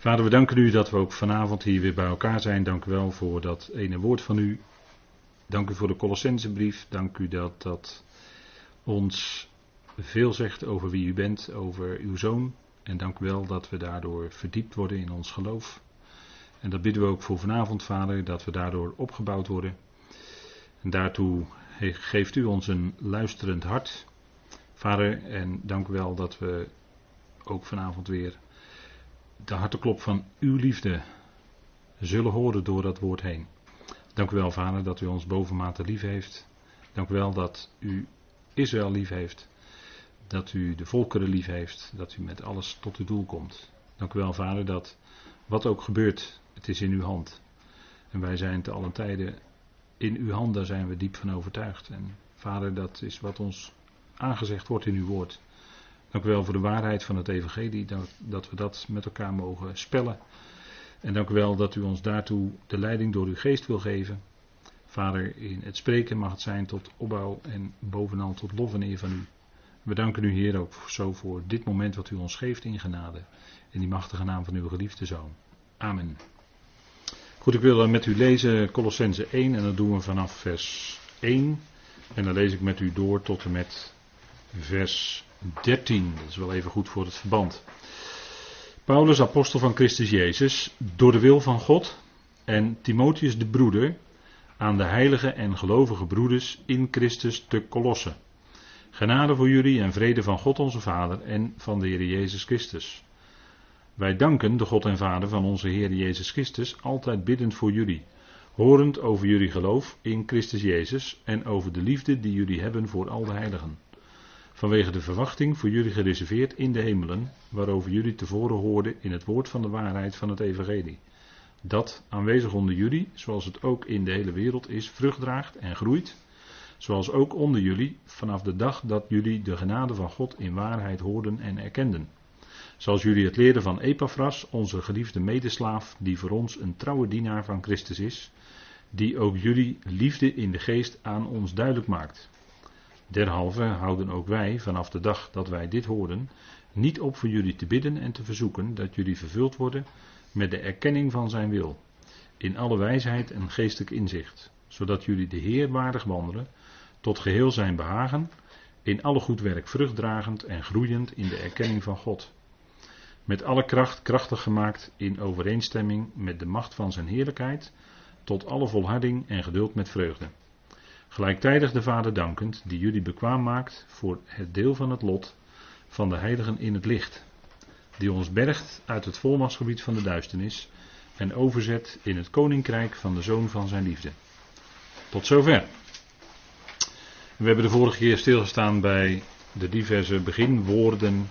Vader, we danken u dat we ook vanavond hier weer bij elkaar zijn. Dank u wel voor dat ene woord van u. Dank u voor de Colossensebrief. Dank u dat dat ons veel zegt over wie u bent, over uw zoon. En dank u wel dat we daardoor verdiept worden in ons geloof. En dat bidden we ook voor vanavond, Vader, dat we daardoor opgebouwd worden. En daartoe geeft u ons een luisterend hart. Vader, en dank u wel dat we ook vanavond weer de harteklop van uw liefde zullen horen door dat woord heen. Dank u wel, Vader, dat u ons bovenmate lief heeft. Dank u wel dat u Israël lief heeft. Dat u de volkeren lief heeft. Dat u met alles tot uw doel komt. Dank u wel, Vader, dat wat ook gebeurt, het is in uw hand. En wij zijn te allen tijden in uw hand, daar zijn we diep van overtuigd. En Vader, dat is wat ons aangezegd wordt in uw woord. Dank u wel voor de waarheid van het Evangelie, dat, we dat met elkaar mogen spellen. En dank u wel dat u ons daartoe de leiding door uw geest wil geven. Vader, in het spreken mag het zijn tot opbouw en bovenal tot lof en eer van u. We danken u, Heer, ook zo voor dit moment wat u ons geeft in genade. In die machtige naam van uw geliefde Zoon. Amen. Goed, ik wil met u lezen Colossense 1 en dat doen we vanaf vers 1. En dan lees ik met u door tot en met vers 13. Dat is wel even goed voor het verband. Paulus, apostel van Christus Jezus, door de wil van God en Timotheus de broeder aan de heilige en gelovige broeders in Christus te Kolossen. Genade voor jullie en vrede van God onze Vader en van de Heer Jezus Christus. Wij danken de God en Vader van onze Heer Jezus Christus altijd biddend voor jullie, horend over jullie geloof in Christus Jezus en over de liefde die jullie hebben voor al de heiligen vanwege de verwachting voor jullie gereserveerd in de hemelen, waarover jullie tevoren hoorden in het woord van de waarheid van het evangelie. Dat aanwezig onder jullie, zoals het ook in de hele wereld is, vrucht draagt en groeit, zoals ook onder jullie vanaf de dag dat jullie de genade van God in waarheid hoorden en erkenden. Zoals jullie het leerden van Epaphras, onze geliefde medeslaaf, die voor ons een trouwe dienaar van Christus is, die ook jullie liefde in de geest aan ons duidelijk maakt. Derhalve houden ook wij, vanaf de dag dat wij dit hoorden, niet op voor jullie te bidden en te verzoeken dat jullie vervuld worden met de erkenning van zijn wil, in alle wijsheid en geestelijk inzicht, zodat jullie de Heer waardig wandelen, tot geheel zijn behagen, in alle goed werk vruchtdragend en groeiend in de erkenning van God. Met alle kracht krachtig gemaakt in overeenstemming met de macht van zijn heerlijkheid, tot alle volharding en geduld met vreugde Gelijktijdig de Vader dankend, die jullie bekwaam maakt voor het deel van het lot van de heiligen in het licht, die ons bergt uit het volmachtsgebied van de duisternis en overzet in het koninkrijk van de Zoon van zijn liefde. Tot zover. We hebben de vorige keer stilgestaan bij de diverse beginwoorden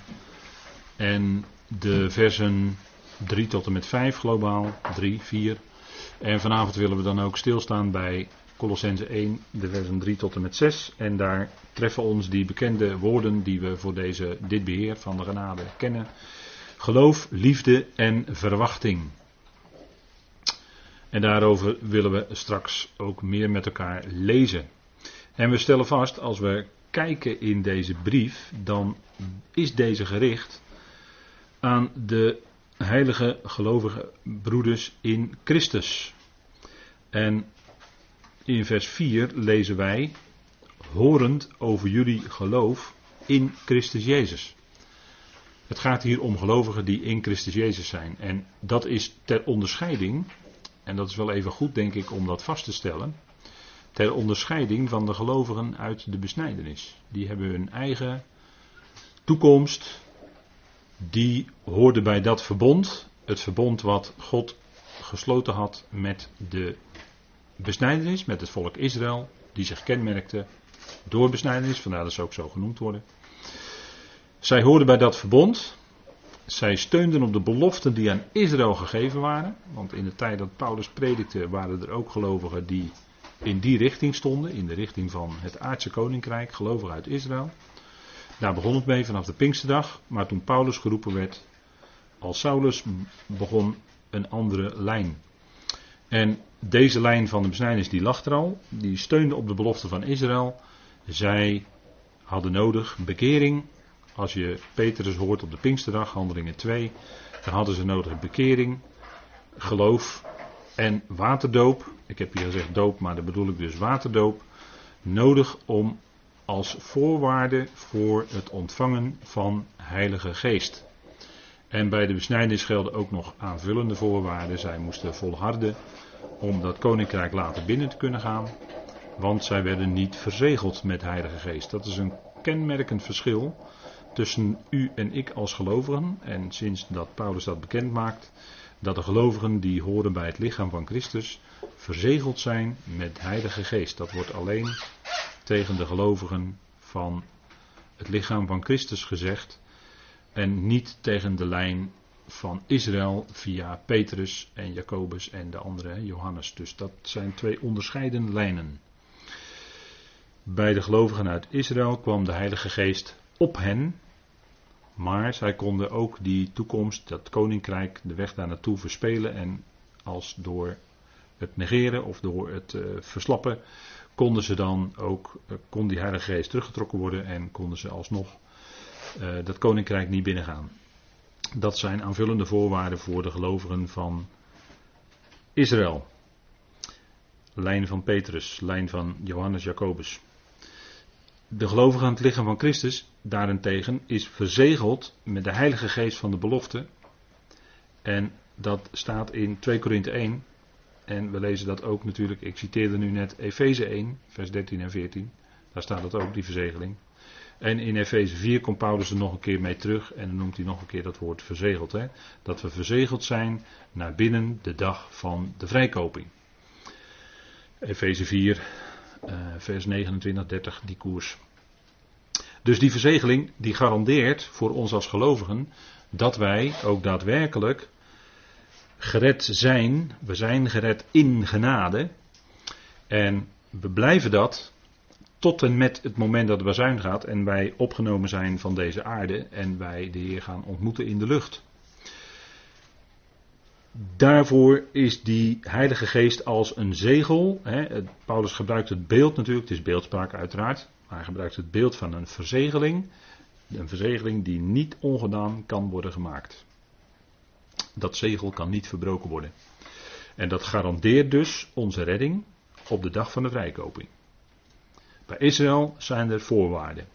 en de versen 3 tot en met 5 globaal, 3, 4. En vanavond willen we dan ook stilstaan bij Colossense 1, de versen 3 tot en met 6. En daar treffen ons die bekende woorden die we voor deze, dit beheer van de genade kennen. Geloof, liefde en verwachting. En daarover willen we straks ook meer met elkaar lezen. En we stellen vast, als we kijken in deze brief, dan is deze gericht aan de heilige gelovige broeders in Christus. En in vers 4 lezen wij, horend over jullie geloof in Christus Jezus. Het gaat hier om gelovigen die in Christus Jezus zijn. En dat is ter onderscheiding, en dat is wel even goed denk ik om dat vast te stellen, ter onderscheiding van de gelovigen uit de besnijdenis. Die hebben hun eigen toekomst, die hoorden bij dat verbond, het verbond wat God gesloten had met de besnijdenis met het volk Israël, die zich kenmerkte door besnijdenis, vandaar dat ze ook zo genoemd worden. Zij hoorden bij dat verbond. Zij steunden op de beloften die aan Israël gegeven waren. Want in de tijd dat Paulus predikte waren er ook gelovigen die in die richting stonden. In de richting van het aardse koninkrijk, gelovigen uit Israël. Daar begon het mee vanaf de Pinksterdag. Maar toen Paulus geroepen werd als Saulus begon een andere lijn. En deze lijn van de besnijdenis die lag er al. Die steunde op de belofte van Israël. Zij hadden nodig bekering als je Petrus hoort op de Pinksterdag, handelingen 2, dan hadden ze nodig bekering, geloof en waterdoop. Ik heb hier gezegd doop, maar dat bedoel ik dus waterdoop. Nodig om als voorwaarde voor het ontvangen van Heilige Geest. En bij de besnijdenis gelden ook nog aanvullende voorwaarden. Zij moesten volharden om dat koninkrijk later binnen te kunnen gaan. Want zij werden niet verzegeld met Heilige Geest. Dat is een kenmerkend verschil tussen u en ik als gelovigen. En sinds dat Paulus dat bekend maakt, dat de gelovigen die horen bij het lichaam van Christus verzegeld zijn met Heilige Geest. Dat wordt alleen tegen de gelovigen van het lichaam van Christus gezegd en niet tegen de lijn van Israël via Petrus en Jacobus en de andere Johannes. Dus dat zijn twee onderscheidende lijnen. Bij de gelovigen uit Israël kwam de Heilige Geest op hen, maar zij konden ook die toekomst, dat koninkrijk, de weg daar naartoe verspelen en als door het negeren of door het uh, verslappen konden ze dan ook, uh, kon die Heilige Geest teruggetrokken worden en konden ze alsnog dat koninkrijk niet binnengaan. Dat zijn aanvullende voorwaarden voor de gelovigen van Israël. Lijn van Petrus, lijn van Johannes Jacobus. De gelovige aan het lichaam van Christus daarentegen is verzegeld met de Heilige Geest van de belofte. En dat staat in 2 Korinthe 1. En we lezen dat ook natuurlijk, ik citeerde nu net Efeze 1, vers 13 en 14. Daar staat het ook, die verzegeling. En in Efeze 4 komt Paulus er nog een keer mee terug en dan noemt hij nog een keer dat woord verzegeld. Hè? Dat we verzegeld zijn naar binnen de dag van de vrijkoping. Efeze 4, uh, vers 29, 30, die koers. Dus die verzegeling die garandeert voor ons als gelovigen dat wij ook daadwerkelijk gered zijn. We zijn gered in genade. En we blijven dat tot en met het moment dat de bazuin gaat en wij opgenomen zijn van deze aarde en wij de Heer gaan ontmoeten in de lucht. Daarvoor is die Heilige Geest als een zegel. Hè, Paulus gebruikt het beeld natuurlijk, het is beeldspraak uiteraard, maar hij gebruikt het beeld van een verzegeling. Een verzegeling die niet ongedaan kan worden gemaakt. Dat zegel kan niet verbroken worden. En dat garandeert dus onze redding op de dag van de vrijkoping. Bij Israël zijn er voorwaarden.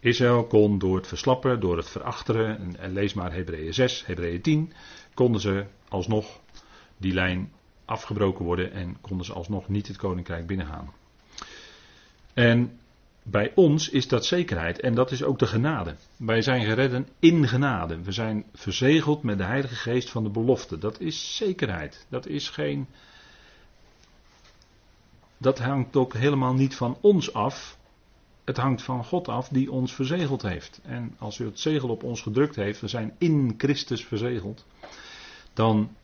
Israël kon door het verslappen, door het verachteren, en lees maar Hebreeën 6, Hebreeën 10, konden ze alsnog die lijn afgebroken worden en konden ze alsnog niet het koninkrijk binnengaan. En bij ons is dat zekerheid en dat is ook de genade. Wij zijn geredden in genade. We zijn verzegeld met de Heilige Geest van de belofte. Dat is zekerheid. Dat is geen dat hangt ook helemaal niet van ons af. Het hangt van God af die ons verzegeld heeft. En als u het zegel op ons gedrukt heeft, we zijn in Christus verzegeld, dan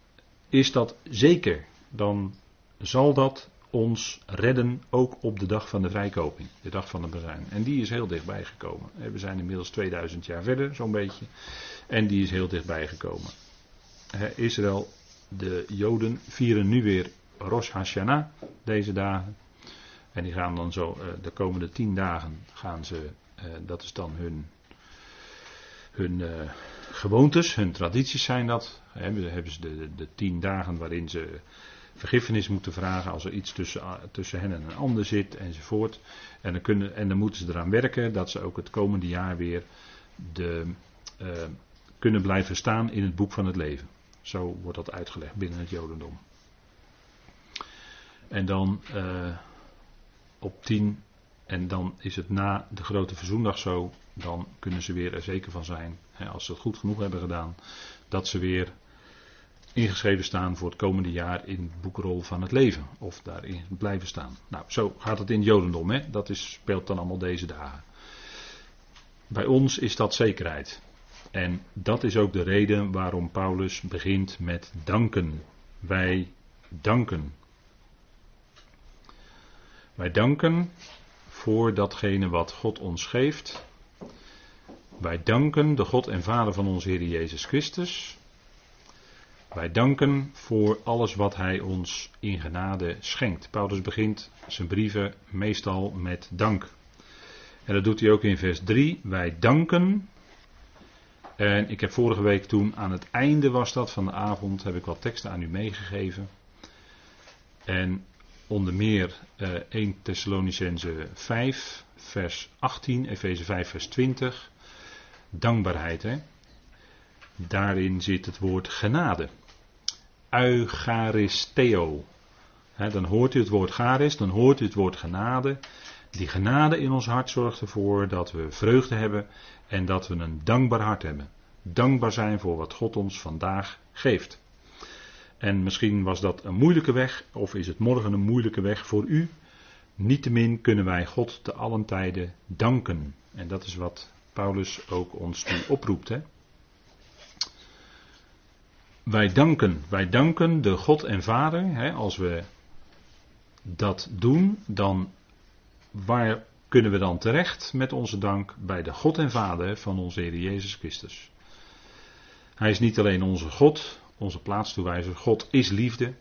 is dat zeker. Dan zal dat ons redden ook op de dag van de vrijkoping, de dag van de bezuin. En die is heel dichtbij gekomen. We zijn inmiddels 2000 jaar verder, zo'n beetje. En die is heel dichtbij gekomen. Israël, de Joden vieren nu weer Rosh Hashanah deze dagen. En die gaan dan zo, uh, de komende tien dagen gaan ze, uh, dat is dan hun, hun uh, gewoontes, hun tradities zijn dat. Hebben, hebben ze de, de, de, tien dagen waarin ze vergiffenis moeten vragen als er iets tussen, tussen hen en een ander zit enzovoort. En dan, kunnen, en dan moeten ze eraan werken dat ze ook het komende jaar weer de, kunnen blijven staan in het boek van het leven. Zo wordt dat uitgelegd binnen het Jodendom. En dan uh, op 10. En dan is het na de grote verzoendag zo. Dan kunnen ze weer er zeker van zijn. Hè, als ze het goed genoeg hebben gedaan. Dat ze weer ingeschreven staan voor het komende jaar in de boekrol van het leven. Of daarin blijven staan. Nou, zo gaat het in het Jodendom. Hè? Dat is, speelt dan allemaal deze dagen. Bij ons is dat zekerheid. En dat is ook de reden waarom Paulus begint met danken. Wij danken. Wij danken voor datgene wat God ons geeft. Wij danken de God en Vader van onze Heer Jezus Christus. Wij danken voor alles wat Hij ons in genade schenkt. Paulus begint zijn brieven meestal met dank. En dat doet hij ook in vers 3. Wij danken. En ik heb vorige week toen aan het einde was dat van de avond, heb ik wat teksten aan u meegegeven. En onder meer uh, 1 Thessalonicense 5, vers 18, Efeze 5, vers 20. Dankbaarheid, hè. Daarin zit het woord genade. Eucharisteo. dan hoort u het woord charis, dan hoort u het woord genade. Die genade in ons hart zorgt ervoor dat we vreugde hebben en dat we een dankbaar hart hebben. Dankbaar zijn voor wat God ons vandaag geeft. En misschien was dat een moeilijke weg, of is het morgen een moeilijke weg voor u. Niettemin kunnen wij God te allen tijden danken. En dat is wat Paulus ook ons nu oproept. Hè? Wij danken, wij danken de God en Vader. Hè, als we dat doen, dan waar kunnen we dan terecht met onze dank? Bij de God en Vader van onze Heer Jezus Christus. Hij is niet alleen onze God, onze plaatstoewijzer. God is liefde.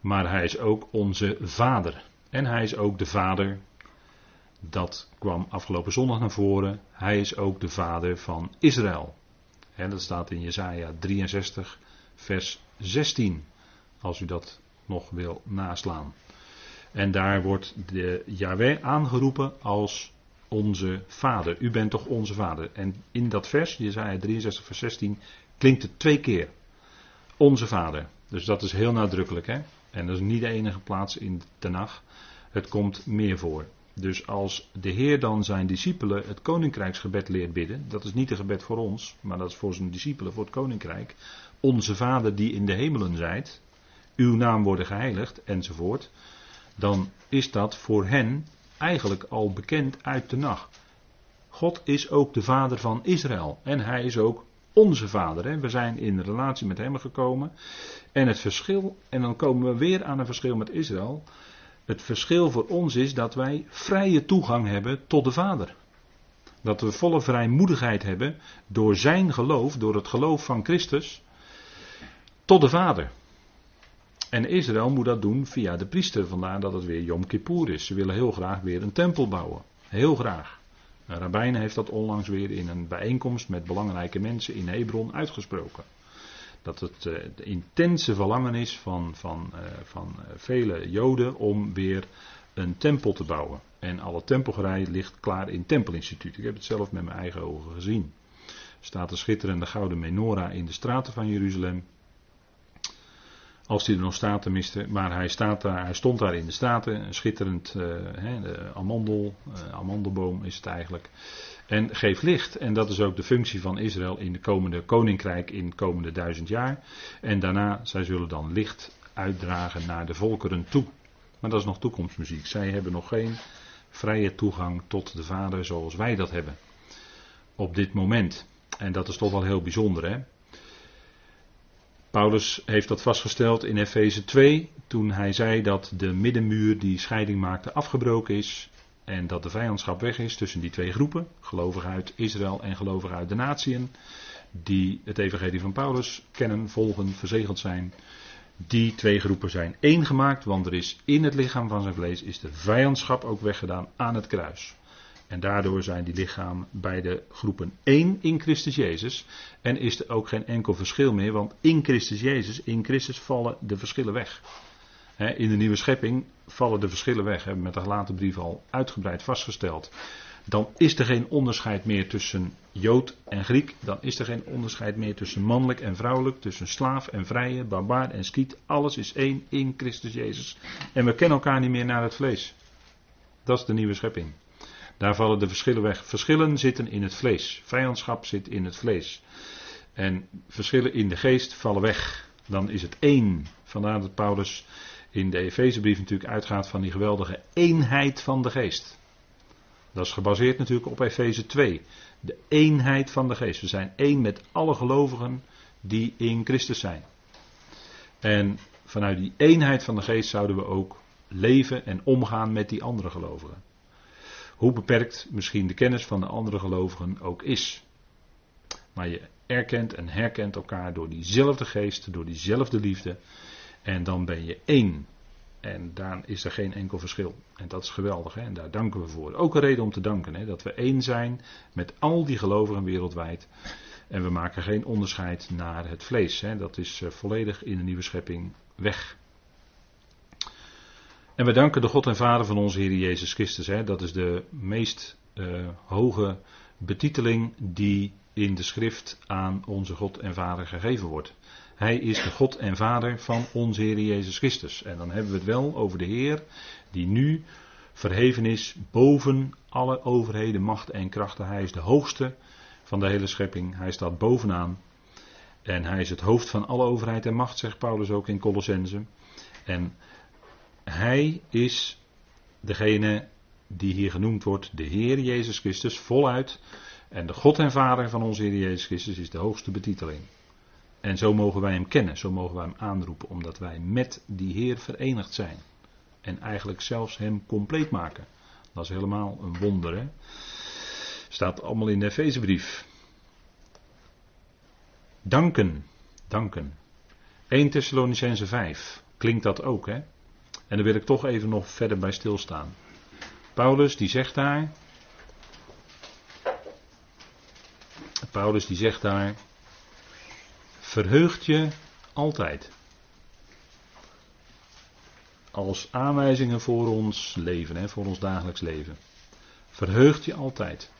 Maar hij is ook onze Vader. En hij is ook de Vader. Dat kwam afgelopen zondag naar voren. Hij is ook de Vader van Israël. En dat staat in Jesaja 63, vers 16. Als u dat nog wil naslaan. En daar wordt de Yahweh aangeroepen als onze vader. U bent toch onze vader. En in dat vers, Jezaja 63 vers 16, klinkt het twee keer. Onze vader. Dus dat is heel nadrukkelijk. Hè? En dat is niet de enige plaats in de Tenach. Het komt meer voor. Dus als de Heer dan zijn discipelen het koninkrijksgebed leert bidden, dat is niet een gebed voor ons, maar dat is voor zijn discipelen, voor het koninkrijk. Onze Vader die in de hemelen zijt, uw naam worden geheiligd, enzovoort dan is dat voor hen eigenlijk al bekend uit de nacht. God is ook de vader van Israël en hij is ook onze vader. Hè. We zijn in relatie met hem gekomen. En het verschil, en dan komen we weer aan een verschil met Israël. Het verschil voor ons is dat wij vrije toegang hebben tot de Vader. Dat we volle vrijmoedigheid hebben door zijn geloof, door het geloof van Christus, tot de Vader. En Israël moet dat doen via de priester, vandaar dat het weer Yom Kippur is. Ze willen heel graag weer een tempel bouwen. Heel graag. Rabijn heeft dat onlangs weer in een bijeenkomst met belangrijke mensen in Hebron uitgesproken. Dat het uh, de intense verlangen is van, van, uh, van uh, vele Joden om weer een tempel te bouwen. En alle tempelgerij ligt klaar in Tempelinstituut. Ik heb het zelf met mijn eigen ogen gezien. Er staat een schitterende gouden menorah in de straten van Jeruzalem. Als hij er nog staat tenminste. Maar hij, staat daar, hij stond daar in de staten. Een schitterend hè, de amandel, uh, amandelboom is het eigenlijk. En geeft licht. En dat is ook de functie van Israël in de komende koninkrijk in de komende duizend jaar. En daarna, zij zullen dan licht uitdragen naar de volkeren toe. Maar dat is nog toekomstmuziek. Zij hebben nog geen vrije toegang tot de Vader zoals wij dat hebben. Op dit moment. En dat is toch wel heel bijzonder hè. Paulus heeft dat vastgesteld in Efeze 2, toen hij zei dat de middenmuur die scheiding maakte afgebroken is en dat de vijandschap weg is tussen die twee groepen, gelovigen uit Israël en gelovigen uit de natieën, die het evangelie van Paulus kennen, volgen, verzegeld zijn. Die twee groepen zijn één gemaakt, want er is in het lichaam van zijn vlees is de vijandschap ook weggedaan aan het kruis. En daardoor zijn die lichamen beide groepen één in Christus Jezus. En is er ook geen enkel verschil meer, want in Christus Jezus, in Christus vallen de verschillen weg. in de nieuwe schepping vallen de verschillen weg. Hebben we met de gelaten brief al uitgebreid vastgesteld. Dan is er geen onderscheid meer tussen Jood en Griek. Dan is er geen onderscheid meer tussen mannelijk en vrouwelijk. Tussen slaaf en vrije, barbaar en skiet. Alles is één in Christus Jezus. En we kennen elkaar niet meer naar het vlees. Dat is de nieuwe schepping. Daar vallen de verschillen weg. Verschillen zitten in het vlees. Vijandschap zit in het vlees. En verschillen in de geest vallen weg. Dan is het één. Vandaar dat Paulus in de Efezebrief natuurlijk uitgaat van die geweldige eenheid van de geest. Dat is gebaseerd natuurlijk op Efeze 2. De eenheid van de geest. We zijn één met alle gelovigen die in Christus zijn. En vanuit die eenheid van de geest zouden we ook leven en omgaan met die andere gelovigen. Hoe beperkt misschien de kennis van de andere gelovigen ook is. Maar je erkent en herkent elkaar door diezelfde geest, door diezelfde liefde. En dan ben je één. En daar is er geen enkel verschil. En dat is geweldig. Hè? En daar danken we voor. Ook een reden om te danken. Hè? Dat we één zijn met al die gelovigen wereldwijd. En we maken geen onderscheid naar het vlees. Hè? Dat is uh, volledig in de nieuwe schepping weg. En we danken de God en Vader van onze Heer Jezus Christus. Hè? Dat is de meest uh, hoge betiteling die in de schrift aan onze God en Vader gegeven wordt. Hij is de God en Vader van onze Heer Jezus Christus. En dan hebben we het wel over de Heer die nu verheven is boven alle overheden, macht en krachten. Hij is de hoogste van de hele schepping. Hij staat bovenaan. En hij is het hoofd van alle overheid en macht, zegt Paulus ook in Colossense. En hij is degene die hier genoemd wordt, de Heer Jezus Christus, voluit. En de God en Vader van onze Heer Jezus Christus is de hoogste betiteling. En zo mogen wij hem kennen, zo mogen wij hem aanroepen, omdat wij met die Heer verenigd zijn. En eigenlijk zelfs hem compleet maken. Dat is helemaal een wonder. Hè? Staat allemaal in de Efezebrief. Danken, danken. 1 Thessalonicense 5. Klinkt dat ook, hè? En daar wil ik toch even nog verder bij stilstaan. Paulus die zegt daar. Paulus die zegt daar. Verheugt je altijd. Als aanwijzingen voor ons leven, hè, voor ons dagelijks leven. Verheugt je altijd.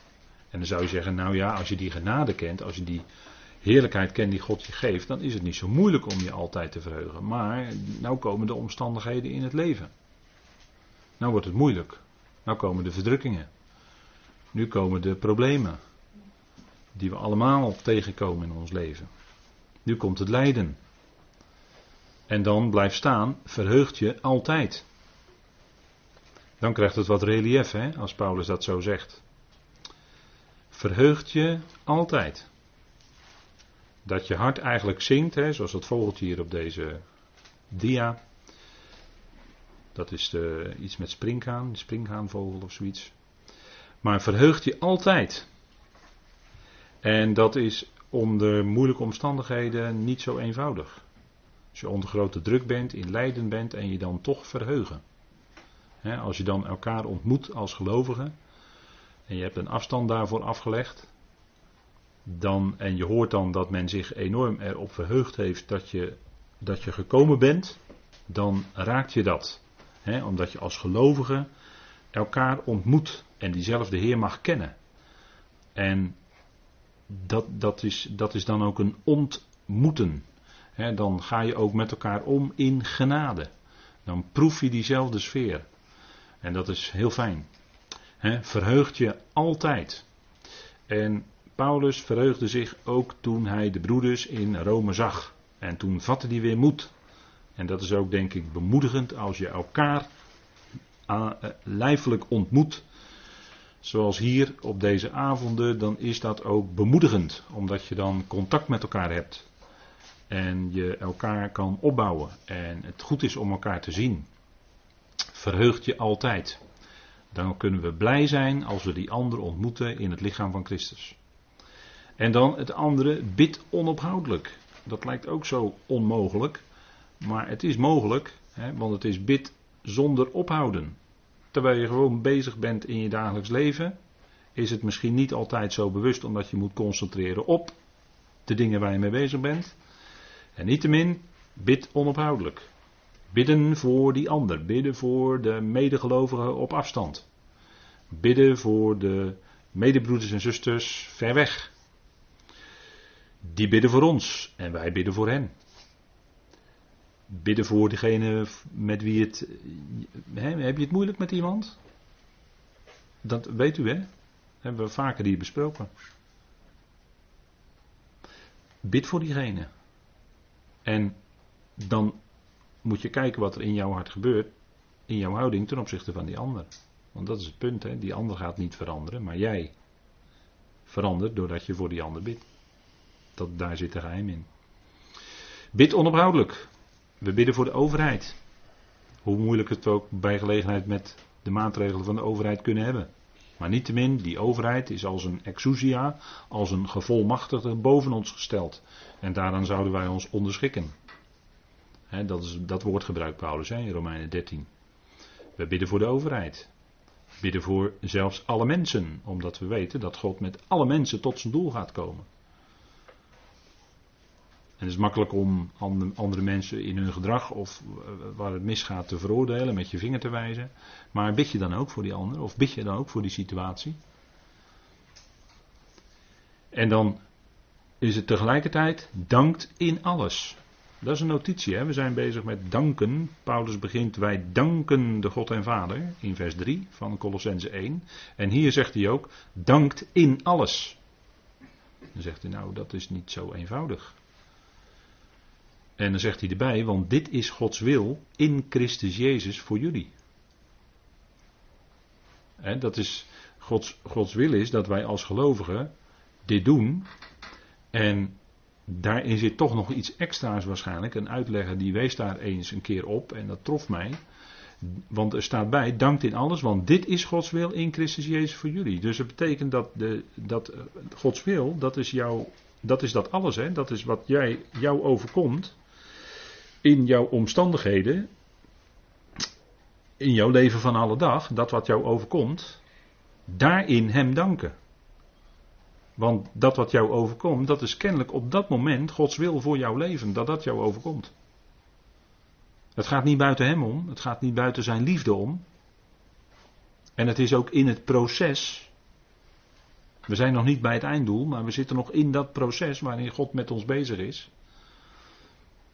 En dan zou je zeggen, nou ja, als je die genade kent, als je die heerlijkheid kent die God je geeft, dan is het niet zo moeilijk om je altijd te verheugen. Maar nou komen de omstandigheden in het leven. Nou wordt het moeilijk. Nou komen de verdrukkingen. Nu komen de problemen. Die we allemaal tegenkomen in ons leven. Nu komt het lijden. En dan blijft staan, verheugt je altijd. Dan krijgt het wat relief, hè, als Paulus dat zo zegt. Verheugt je altijd. Dat je hart eigenlijk zingt, hè, zoals dat vogeltje hier op deze dia. Dat is de, iets met springhaan, springhaanvogel of zoiets. Maar verheugt je altijd. En dat is onder moeilijke omstandigheden niet zo eenvoudig. Als je onder grote druk bent, in lijden bent en je dan toch verheugen. als je dan elkaar ontmoet als gelovigen en je hebt een afstand daarvoor afgelegd, dan, en je hoort dan dat men zich enorm erop verheugd heeft dat je, dat je gekomen bent, dan raakt je dat. omdat je als gelovige elkaar ontmoet en diezelfde Heer mag kennen. En dat, dat, is, dat is dan ook een ontmoeten. dan ga je ook met elkaar om in genade. Dan proef je diezelfde sfeer. En dat is heel fijn. He, verheugt je altijd. En Paulus verheugde zich ook toen hij de broeders in Rome zag. En toen vatte hij weer moed. En dat is ook denk ik bemoedigend als je elkaar eh, lijfelijk ontmoet. Zoals hier op deze avonden, dan is dat ook bemoedigend. Omdat je dan contact met elkaar hebt. En je elkaar kan opbouwen. En het goed is om elkaar te zien. Verheugt je altijd. Dan kunnen we blij zijn als we die ander ontmoeten in het lichaam van Christus. En dan het andere, bid onophoudelijk. Dat lijkt ook zo onmogelijk. Maar het is mogelijk, hè, want het is bid zonder ophouden. Terwijl je gewoon bezig bent in je dagelijks leven, is het misschien niet altijd zo bewust omdat je moet concentreren op de dingen waar je mee bezig bent. En niettemin, bid onophoudelijk. Bidden voor die ander, bidden voor de medegelovigen op afstand. Bidden voor de medebroeders en zusters ver weg. Die bidden voor ons en wij bidden voor hen. Bidden voor degene met wie het. Hè, heb je het moeilijk met iemand? Dat weet u, hè? Hebben we vaker hier besproken. Bid voor diegene. En dan moet je kijken wat er in jouw hart gebeurt. In jouw houding ten opzichte van die ander. Want dat is het punt, hè? Die ander gaat niet veranderen, maar jij verandert doordat je voor die ander bidt. Dat, daar zit de geheim in. Bid onophoudelijk. We bidden voor de overheid. Hoe moeilijk het ook bij gelegenheid met de maatregelen van de overheid kunnen hebben. Maar niettemin, die overheid is als een exousia, als een gevolmachtigde boven ons gesteld. En daaraan zouden wij ons onderschikken. dat, is, dat woord gebruikt Paulus hè, in Romeinen 13. We bidden voor de overheid. Bidden voor zelfs alle mensen, omdat we weten dat God met alle mensen tot zijn doel gaat komen. En het is makkelijk om andere mensen in hun gedrag of eh, waar het misgaat te veroordelen, met je vinger te wijzen. Maar bid je dan ook voor die ander? Of bid je dan ook voor die situatie? En dan is het tegelijkertijd dankt in alles. Dat is een notitie, hè? we zijn bezig met danken. Paulus begint, wij danken de God en Vader, in vers 3 van Colossense 1. En hier zegt hij ook, dankt in alles. Dan zegt hij, nou dat is niet zo eenvoudig. En dan zegt hij erbij, want dit is Gods wil in Christus Jezus voor jullie. Dat is, Gods, Gods wil is dat wij als gelovigen dit doen. En daarin zit toch nog iets extra's waarschijnlijk. Een uitlegger die wees daar eens een keer op en dat trof mij. Want er staat bij, dankt in alles, want dit is Gods wil in Christus Jezus voor jullie. Dus het betekent dat, de, dat eh, Gods wil, dat is, jouw, dat is dat alles, hè? dat is wat jij, jou overkomt in jouw omstandigheden, in jouw leven van alle dag, dat wat jou overkomt, daarin Hem danken. Want dat wat jou overkomt, dat is kennelijk op dat moment Gods wil voor jouw leven, dat dat jou overkomt. Het gaat niet buiten Hem om, het gaat niet buiten Zijn liefde om. En het is ook in het proces. We zijn nog niet bij het einddoel, maar we zitten nog in dat proces waarin God met ons bezig is.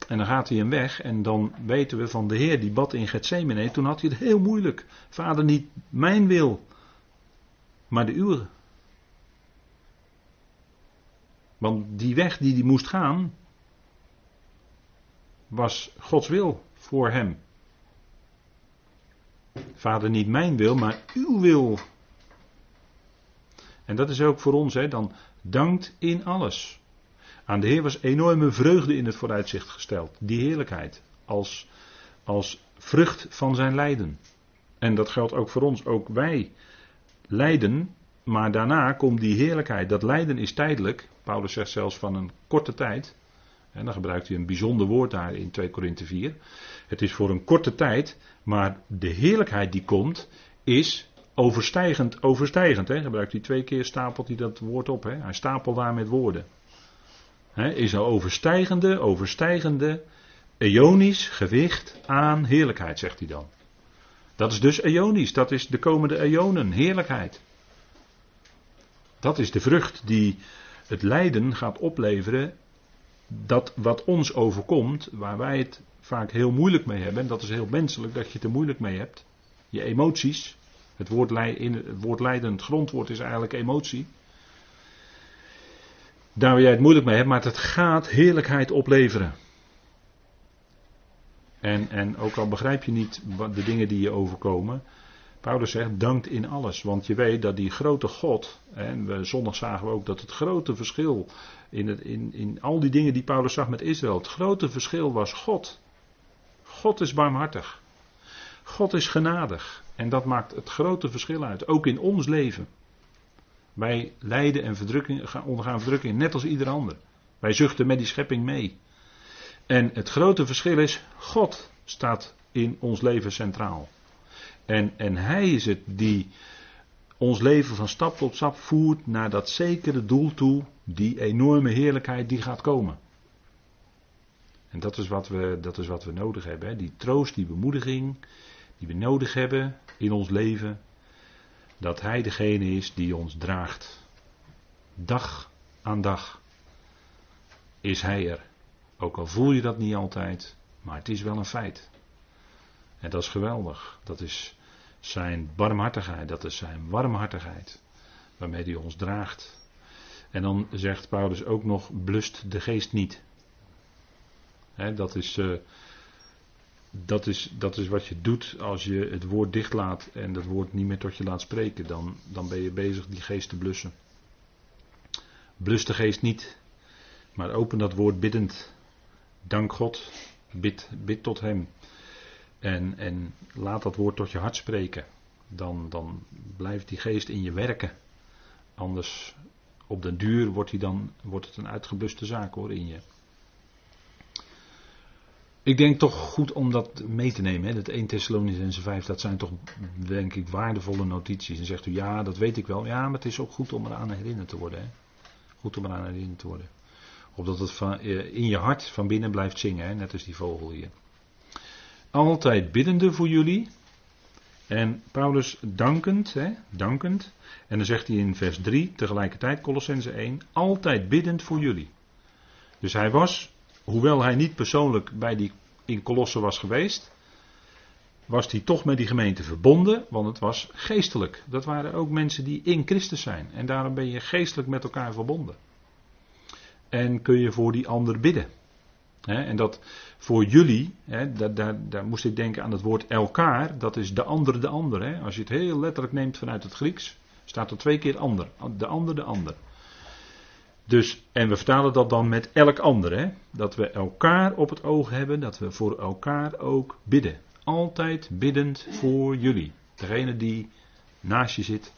En dan gaat hij hem weg en dan weten we van de Heer die bad in Gethsemane. Toen had hij het heel moeilijk. Vader, niet mijn wil, maar de uwe. Want die weg die hij moest gaan, was Gods wil voor hem. Vader, niet mijn wil, maar uw wil. En dat is ook voor ons, hè, dan dankt in alles. Aan de Heer was enorme vreugde in het vooruitzicht gesteld. Die heerlijkheid. Als, als vrucht van zijn lijden. En dat geldt ook voor ons. Ook wij lijden. Maar daarna komt die heerlijkheid. Dat lijden is tijdelijk. Paulus zegt zelfs van een korte tijd. En dan gebruikt hij een bijzonder woord daar in 2 Korinthe 4. Het is voor een korte tijd. Maar de heerlijkheid die komt. Is overstijgend, overstijgend. Hè? Gebruikt hij twee keer, stapelt hij dat woord op. Hè? Hij stapelt daar met woorden is een overstijgende, overstijgende, eonisch gewicht aan heerlijkheid, zegt hij dan. Dat is dus eonisch, dat is de komende eonen, heerlijkheid. Dat is de vrucht die het lijden gaat opleveren, dat wat ons overkomt, waar wij het vaak heel moeilijk mee hebben, en dat is heel menselijk dat je het er moeilijk mee hebt, je emoties, het woord, in het woord lijden, het grondwoord is eigenlijk emotie daar waar jij het moeilijk mee hebt, maar het gaat heerlijkheid opleveren. En, en ook al begrijp je niet de dingen die je overkomen, Paulus zegt, dankt in alles. Want je weet dat die grote God, en we, zondag zagen we ook dat het grote verschil in, het, in, in al die dingen die Paulus zag met Israël, het grote verschil was God. God is barmhartig. God is genadig. En dat maakt het grote verschil uit, ook in ons leven. Wij lijden en verdrukking, ondergaan verdrukking net als ieder ander. Wij zuchten met die schepping mee. En het grote verschil is, God staat in ons leven centraal. En, en Hij is het die ons leven van stap tot stap voert naar dat zekere doel toe, die enorme heerlijkheid die gaat komen. En dat is wat we, dat is wat we nodig hebben. Hè? Die troost, die bemoediging, die we nodig hebben in ons leven dat Hij degene is die ons draagt. Dag aan dag is Hij er. Ook al voel je dat niet altijd, maar het is wel een feit. En dat is geweldig. Dat is zijn barmhartigheid, dat is zijn warmhartigheid waarmee hij ons draagt. En dan zegt Paulus ook nog: blust de geest niet. dat is. Uh, dat is, dat is wat je doet als je het woord dichtlaat en dat woord niet meer tot je laat spreken. Dan, dan ben je bezig die geest te blussen. Blus de geest niet, maar open dat woord biddend. Dank God, bid, bid tot Hem. En, en laat dat woord tot je hart spreken. Dan, dan blijft die geest in je werken. Anders op den duur wordt, dan, wordt het een uitgebluste zaak hoor in je. Ik denk toch goed om dat mee te nemen. Hè? Dat 1 Thessalonicense 5, dat zijn toch denk ik waardevolle notities. En zegt u, ja, dat weet ik wel. Ja, maar het is ook goed om eraan herinnerd te worden. Hè? Goed om eraan herinnerd te worden. Opdat het van, eh, in je hart van binnen blijft zingen, hè? net als die vogel hier. Altijd biddende voor jullie. En Paulus dankend, hè, dankend. En dan zegt hij in vers 3 tegelijkertijd, Colossense 1, altijd biddend voor jullie. Dus hij was, hoewel hij niet persoonlijk bij die in Colosse was geweest, was hij toch met die gemeente verbonden, want het was geestelijk. Dat waren ook mensen die in Christus zijn. En daarom ben je geestelijk met elkaar verbonden. En kun je voor die ander bidden. en dat voor jullie, daar, daar, daar, moest ik denken aan het woord elkaar, dat is de ander de ander. Als je het heel letterlijk neemt vanuit het Grieks, staat er twee keer ander. De ander de ander. Dus, en we vertalen dat dan met elk ander. Hè? Dat we elkaar op het oog hebben, dat we voor elkaar ook bidden. Altijd biddend voor jullie. Degene die naast je zit,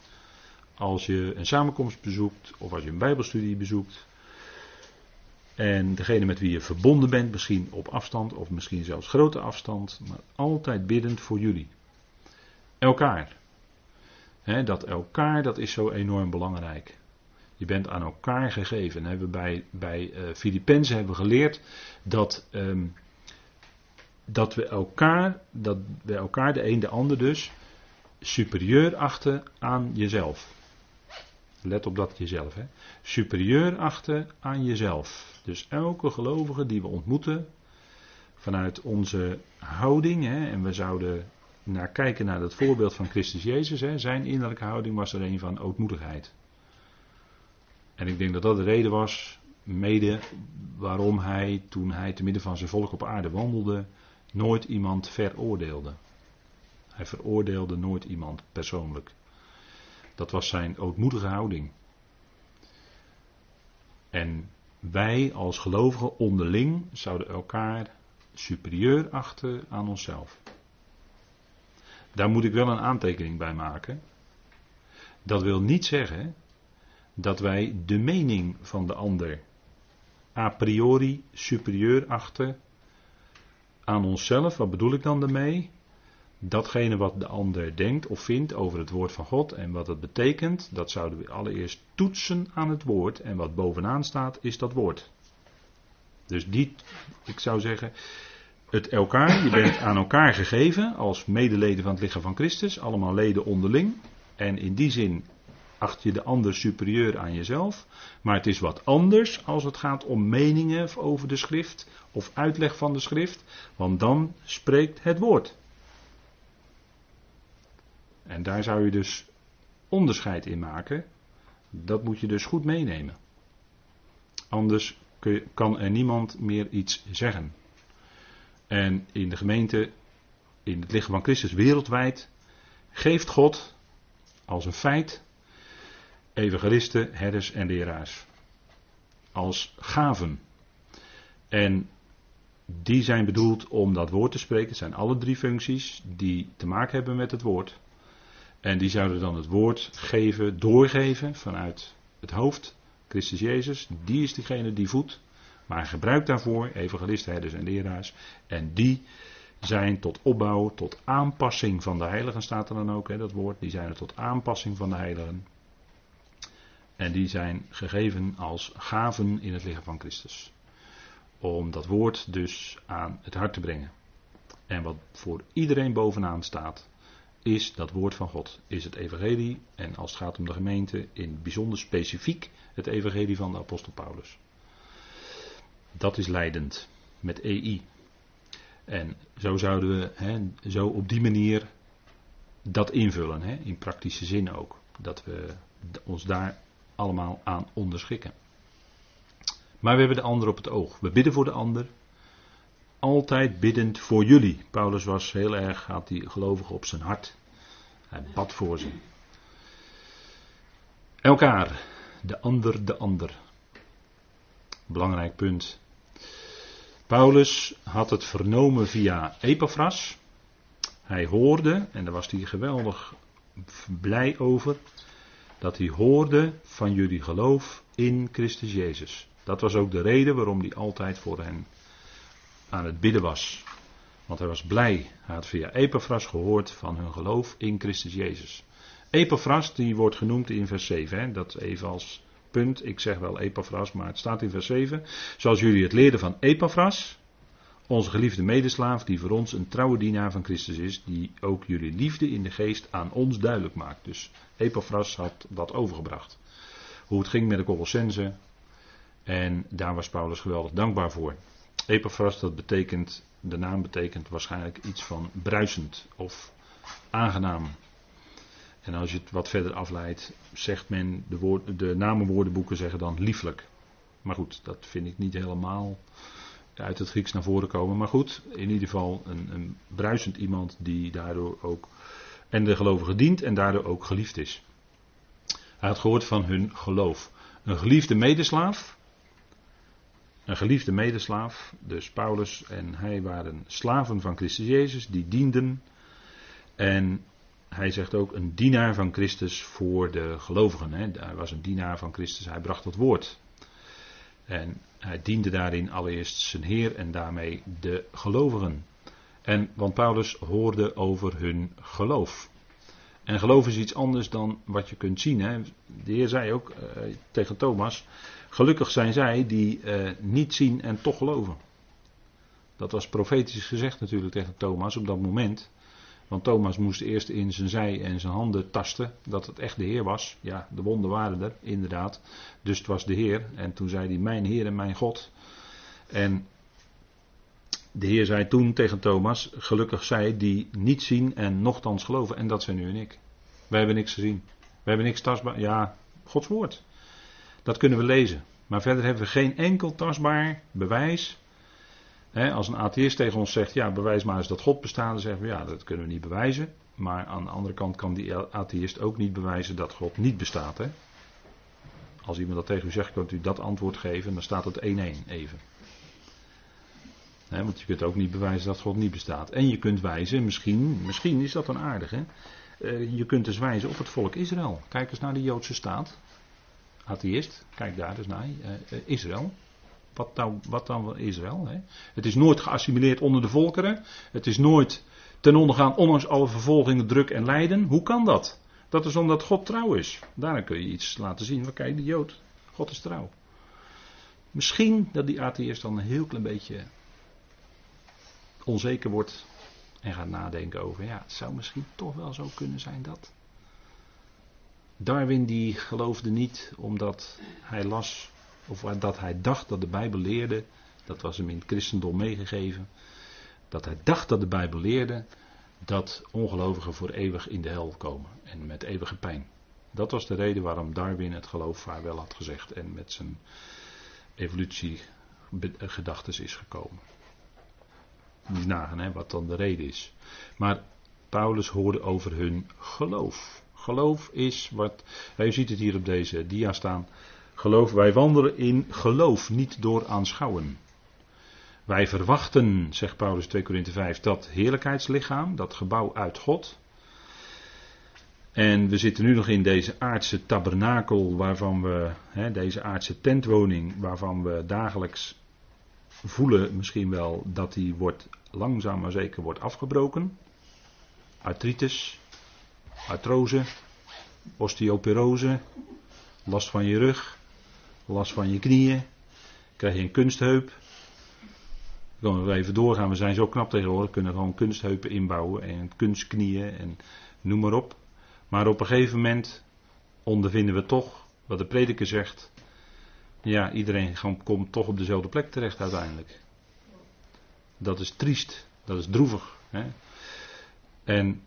als je een samenkomst bezoekt of als je een bijbelstudie bezoekt. En degene met wie je verbonden bent, misschien op afstand of misschien zelfs grote afstand, maar altijd biddend voor jullie. Elkaar. dat elkaar, dat is zo enorm belangrijk. Je bent aan elkaar gegeven. En hebben bij, bij Filippenzen hebben we geleerd dat, um, dat we elkaar, dat we elkaar, de een de ander dus, superieur achten aan jezelf. Let op dat jezelf. Hè. Superieur achten aan jezelf. Dus elke gelovige die we ontmoeten, vanuit onze houding, hè, en we zouden naar kijken naar het voorbeeld van Christus Jezus, hè, zijn innerlijke houding was er een van ootmoedigheid. En ik denk dat dat de reden was, mede waarom hij, toen hij te midden van zijn volk op aarde wandelde, nooit iemand veroordeelde. Hij veroordeelde nooit iemand persoonlijk. Dat was zijn ootmoedige houding. En wij als gelovigen onderling zouden elkaar superieur achten aan onszelf. Daar moet ik wel een aantekening bij maken. Dat wil niet zeggen dat wij de mening van de ander a priori superieur achten aan onszelf. Wat bedoel ik dan daarmee? Datgene wat de ander denkt of vindt over het woord van God en wat het betekent, dat zouden we allereerst toetsen aan het woord. En wat bovenaan staat, is dat woord. Dus die, ik zou zeggen, het elkaar, je bent aan elkaar gegeven als medeleden van het lichaam van Christus, allemaal leden onderling. En in die zin acht je de ander superieur aan jezelf. Maar het is wat anders als het gaat om meningen over de schrift of uitleg van de schrift, want dan spreekt het woord. En daar zou je dus onderscheid in maken. Dat moet je dus goed meenemen. Anders kan er niemand meer iets zeggen. En in de gemeente, in het lichaam van Christus wereldwijd, geeft God als een feit evangelisten, herders en leraars. Als gaven. En die zijn bedoeld om dat woord te spreken. Het zijn alle drie functies die te maken hebben met het woord. En die zouden dan het woord geven, doorgeven vanuit het hoofd. Christus Jezus, die is degene die voedt. Maar hij gebruikt daarvoor evangelisten, herders en leraars. En die zijn tot opbouw, tot aanpassing van de heiligen, staat er dan ook, hè, dat woord. Die zijn er tot aanpassing van de heiligen. En die zijn gegeven als gaven in het lichaam van Christus. Om dat woord dus aan het hart te brengen. En wat voor iedereen bovenaan staat, is dat woord van God. Is het evangelie en als het gaat om de gemeente in bijzonder specifiek het evangelie van de apostel Paulus. Dat is leidend met EI. En zo zouden we hè, zo op die manier dat invullen, hè, in praktische zin ook. Dat we ons daar allemaal aan onderschikken. Maar we hebben de ander op het oog. We bidden voor de ander. Altijd biddend voor jullie. Paulus was heel erg, had die gelovigen op zijn hart. Hij bad voor ze. Elkaar. De ander, de ander. Belangrijk punt. Paulus had het vernomen via Epaphras. Hij hoorde, en daar was hij geweldig blij over dat hij hoorde van jullie geloof in Christus Jezus. Dat was ook de reden waarom hij altijd voor hen aan het bidden was. Want hij was blij. Hij had via Epaphras gehoord van hun geloof in Christus Jezus. Epaphras, die wordt genoemd in vers 7. Hè? Dat even als punt. Ik zeg wel Epaphras, maar het staat in vers 7. Zoals jullie het leerden van Epaphras, onze geliefde medeslaaf, die voor ons een trouwe dienaar van Christus is, die ook jullie liefde in de geest aan ons duidelijk maakt. Dus Epaphras had dat overgebracht. Hoe het ging met de Colossense. En daar was Paulus geweldig dankbaar voor. Epaphras, dat betekent, de naam betekent waarschijnlijk iets van bruisend of aangenaam. En als je het wat verder afleidt, zegt men, de, woord, de namenwoordenboeken zeggen dan lieflijk. Maar goed, dat vind ik niet helemaal uit het Grieks naar voren komen. Maar goed, in ieder geval een, een bruisend iemand die daardoor ook en de gelovige dient en daardoor ook geliefd is. Hij had gehoord van hun geloof. Een geliefde medeslaaf. Een geliefde medeslaaf. Dus Paulus en hij waren slaven van Christus Jezus. Die dienden. En hij zegt ook een dienaar van Christus voor de gelovigen. Hè. Hij was een dienaar van Christus. Hij bracht het woord. En hij diende daarin allereerst zijn Heer en daarmee de gelovigen. En, want Paulus hoorde over hun geloof. En geloof is iets anders dan wat je kunt zien. Hè. De Heer zei ook uh, tegen Thomas: Gelukkig zijn zij die uh, niet zien en toch geloven. Dat was profetisch gezegd natuurlijk tegen Thomas op dat moment. Want Thomas moest eerst in zijn zij en zijn handen tasten dat het echt de Heer was. Ja, de wonden waren er, inderdaad. Dus het was de Heer. En toen zei hij: Mijn Heer en mijn God. En de Heer zei toen tegen Thomas: Gelukkig zij die niet zien en nochtans geloven. En dat zijn u en ik. Wij hebben niks gezien. We hebben niks tastbaar. Ja, Gods woord. Dat kunnen we lezen. Maar verder hebben we geen enkel tastbaar bewijs. Als een atheïst tegen ons zegt: Ja, bewijs maar eens dat God bestaat. Dan zeggen we: Ja, dat kunnen we niet bewijzen. Maar aan de andere kant kan die atheïst ook niet bewijzen dat God niet bestaat. Hè? Als iemand dat tegen u zegt, kunt u dat antwoord geven. Dan staat het 1-1 even want je kunt ook niet bewijzen dat God niet bestaat. En je kunt wijzen, misschien, misschien is dat dan aardig? Uh, je kunt dus wijzen op het volk Israël. Kijk eens naar de Joodse staat. Atheïst, kijk daar dus naar. Uh, Israël. Wat, nou, wat dan wel? Hè? Het is nooit geassimileerd onder de volkeren. Het is nooit ten onder gaan, ondanks alle vervolgingen, druk en lijden. Hoe kan dat? Dat is omdat God trouw is. Daarna kun je iets laten zien. Maar kijk, de Jood. God is trouw. Misschien dat die atheïst dan een heel klein beetje onzeker wordt en gaat nadenken over, ja, het zou misschien toch wel zo kunnen zijn dat. Darwin die geloofde niet omdat hij las, of dat hij dacht dat de Bijbel leerde, dat was hem in het christendom meegegeven, dat hij dacht dat de Bijbel leerde dat ongelovigen voor eeuwig in de hel komen en met eeuwige pijn. Dat was de reden waarom Darwin het geloof vaarwel had gezegd en met zijn evolutiegedachten is gekomen. Niet nagaan hè, wat dan de reden is. Maar Paulus hoorde over hun geloof. Geloof is wat. U ziet het hier op deze dia staan. Geloof, wij wandelen in geloof, niet door aanschouwen. Wij verwachten, zegt Paulus 2 Korinthe 5, dat heerlijkheidslichaam, dat gebouw uit God. En we zitten nu nog in deze aardse tabernakel, waarvan we, hè, deze aardse tentwoning, waarvan we dagelijks voelen misschien wel dat die wordt langzaam maar zeker wordt afgebroken. Artritis, artrose, osteoporose, last van je rug, last van je knieën, krijg je een kunstheup. Dan kunnen we even doorgaan, we zijn zo knap tegenwoordig, kunnen gewoon kunstheupen inbouwen en kunstknieën en noem maar op. Maar op een gegeven moment ondervinden we toch, wat de prediker zegt, ja, iedereen komt toch op dezelfde plek terecht uiteindelijk. Dat is triest, dat is droevig. Hè? En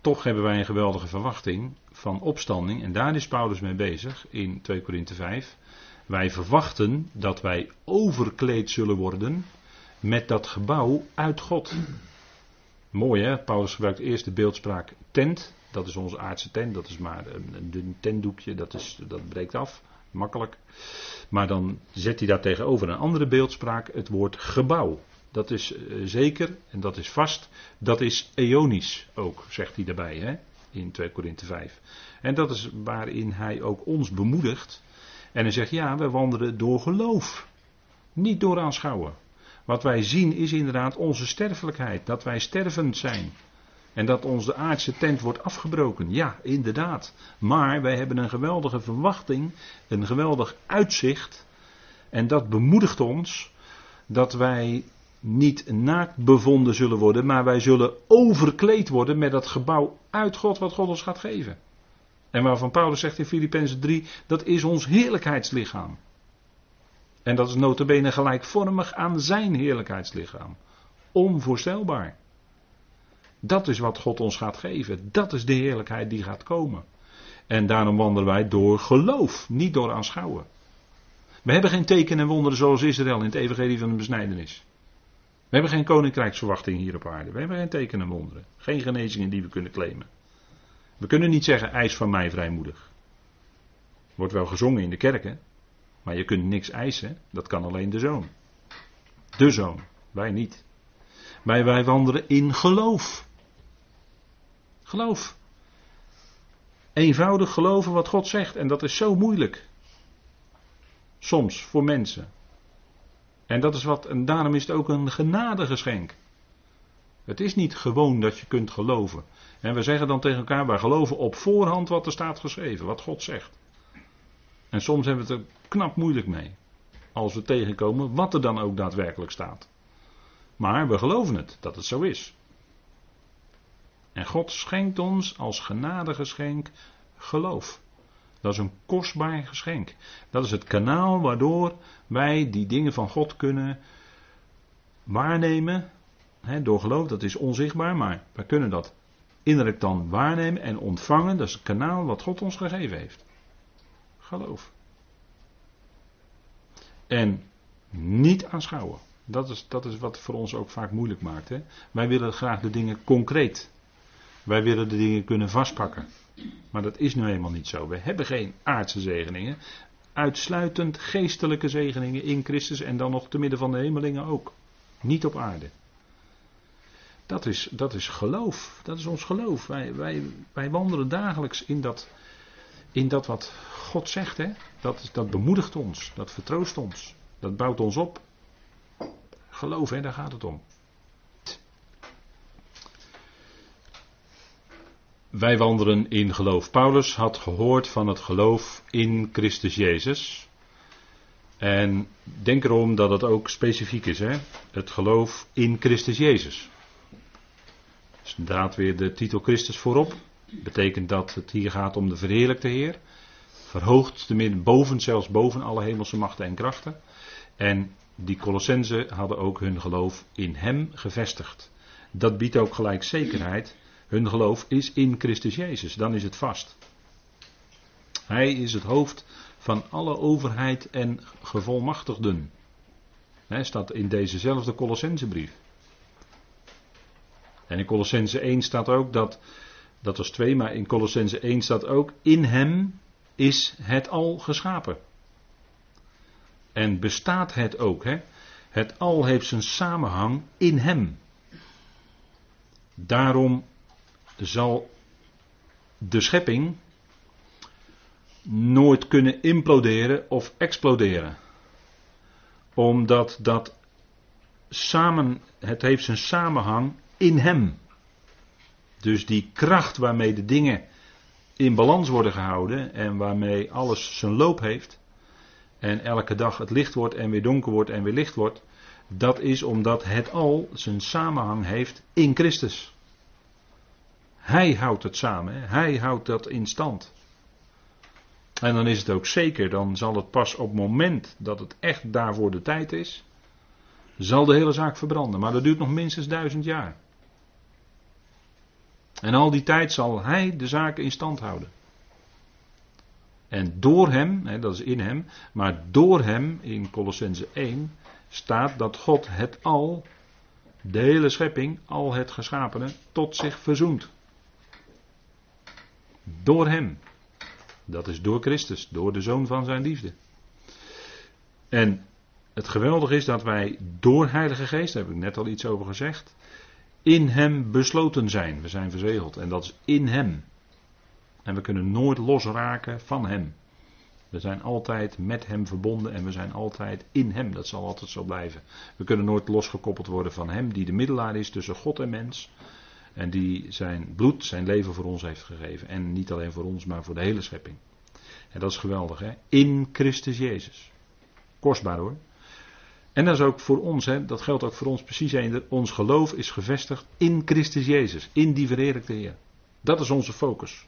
toch hebben wij een geweldige verwachting van opstanding. En daar is Paulus mee bezig in 2 Korinthe 5. Wij verwachten dat wij overkleed zullen worden met dat gebouw uit God. Mooi hè, Paulus gebruikt eerst de beeldspraak tent. Dat is onze aardse tent, dat is maar een, een tentdoekje, dat, is, dat breekt af, makkelijk. Maar dan zet hij daar tegenover een andere beeldspraak het woord gebouw. Dat is eh, zeker en dat is vast. Dat is eonisch ook, zegt hij daarbij hè, in 2 Korinthe 5. En dat is waarin hij ook ons bemoedigt. En hij zegt ja, we wandelen door geloof. Niet door aanschouwen. Wat wij zien is inderdaad onze sterfelijkheid, dat wij stervend zijn. En dat onze aardse tent wordt afgebroken. Ja, inderdaad. Maar wij hebben een geweldige verwachting, een geweldig uitzicht. En dat bemoedigt ons dat wij niet naakt bevonden zullen worden, maar wij zullen overkleed worden met dat gebouw uit God wat God ons gaat geven. En waarvan Paulus zegt in Filippenzen 3, dat is ons heerlijkheidslichaam. En dat is notabene gelijkvormig aan zijn heerlijkheidslichaam. Onvoorstelbaar. Dat is wat God ons gaat geven. Dat is de heerlijkheid die gaat komen. En daarom wandelen wij door geloof, niet door aanschouwen. We hebben geen tekenen en wonderen zoals Israël in het evangelie van de besnijdenis. We hebben geen koninkrijksverwachting hier op aarde. We hebben geen tekenen en wonderen. Geen genezingen die we kunnen claimen. We kunnen niet zeggen, eis van mij vrijmoedig. Wordt wel gezongen in de kerken. Maar je kunt niks eisen. Dat kan alleen de zoon. De zoon. Wij niet. Wij, wij wandelen in geloof. Geloof. Eenvoudig geloven wat God zegt. En dat is zo moeilijk. Soms voor mensen. En dat is wat, en daarom is het ook een genadegeschenk. Het is niet gewoon dat je kunt geloven. En we zeggen dan tegen elkaar, wij geloven op voorhand wat er staat geschreven, wat God zegt. En soms hebben we het er knap moeilijk mee. Als we tegenkomen wat er dan ook daadwerkelijk staat. Maar we geloven het, dat het zo is. En God schenkt ons als genadegeschenk geloof. Dat is een kostbaar geschenk. Dat is het kanaal waardoor wij die dingen van God kunnen waarnemen. door geloof, dat is onzichtbaar, maar wij kunnen dat innerlijk dan waarnemen en ontvangen. Dat is het kanaal wat God ons gegeven heeft. Geloof. En niet aanschouwen. Dat is, dat is wat voor ons ook vaak moeilijk maakt. Hè? Wij willen graag de dingen concreet. Wij willen de dingen kunnen vastpakken. Maar dat is nu eenmaal niet zo. We hebben geen aardse zegeningen. Uitsluitend geestelijke zegeningen in Christus en dan nog te midden van de hemelingen ook. Niet op aarde. Dat is, dat is geloof. Dat is ons geloof. Wij, wij, wij wandelen dagelijks in dat, in dat wat God zegt. Hè? Dat, dat bemoedigt ons. Dat vertroost ons. Dat bouwt ons op. Geloof, daar gaat het om. Wij wandelen in geloof. Paulus had gehoord van het geloof in Christus Jezus. En denk erom dat het ook specifiek is, hè? het geloof in Christus Jezus. Dus inderdaad weer de titel Christus voorop. Betekent dat het hier gaat om de verheerlijkte Heer. Verhoogd te boven, zelfs boven alle hemelse machten en krachten. En die Colossenzen hadden ook hun geloof in Hem gevestigd. Dat biedt ook gelijk zekerheid hun geloof is in Christus Jezus. Dan is het vast. Hij is het hoofd van alle overheid en gevolmachtigden. Hij staat in dezezelfde Colossensebrief. En in Colossense 1 staat ook dat, dat was twee, maar in Colossense 1 staat ook, in hem is het al geschapen. En bestaat het ook, hè? Het al heeft zijn samenhang in hem. Daarom zal de schepping nooit kunnen imploderen of exploderen. Omdat dat samen, het heeft zijn samenhang in hem. Dus die kracht waarmee de dingen in balans worden gehouden en waarmee alles zijn loop heeft. En elke dag het licht wordt en weer donker wordt en weer licht wordt. Dat is omdat het al zijn samenhang heeft in Christus. Hij houdt het samen, hij houdt dat in stand. En dan is het ook zeker, dan zal het pas op het moment dat het echt daarvoor de tijd is, zal de hele zaak verbranden. Maar dat duurt nog minstens duizend jaar. En al die tijd zal hij de zaken in stand houden. En door hem, hè, dat is in hem, maar door hem in Colossense 1 staat dat God het al, de hele schepping, al het geschapene, tot zich verzoent. Door Hem. Dat is door Christus, door de Zoon van Zijn liefde. En het geweldige is dat wij door Heilige Geest, daar heb ik net al iets over gezegd, in Hem besloten zijn. We zijn verzegeld en dat is in Hem. En we kunnen nooit losraken van Hem. We zijn altijd met Hem verbonden en we zijn altijd in Hem. Dat zal altijd zo blijven. We kunnen nooit losgekoppeld worden van Hem die de middelaar is tussen God en mens. En die zijn bloed, zijn leven voor ons heeft gegeven. En niet alleen voor ons, maar voor de hele schepping. En dat is geweldig, hè? In Christus Jezus. Kostbaar hoor. En dat is ook voor ons, hè? dat geldt ook voor ons precies. Ons geloof is gevestigd in Christus Jezus, in die verheerlijkte Heer. Dat is onze focus.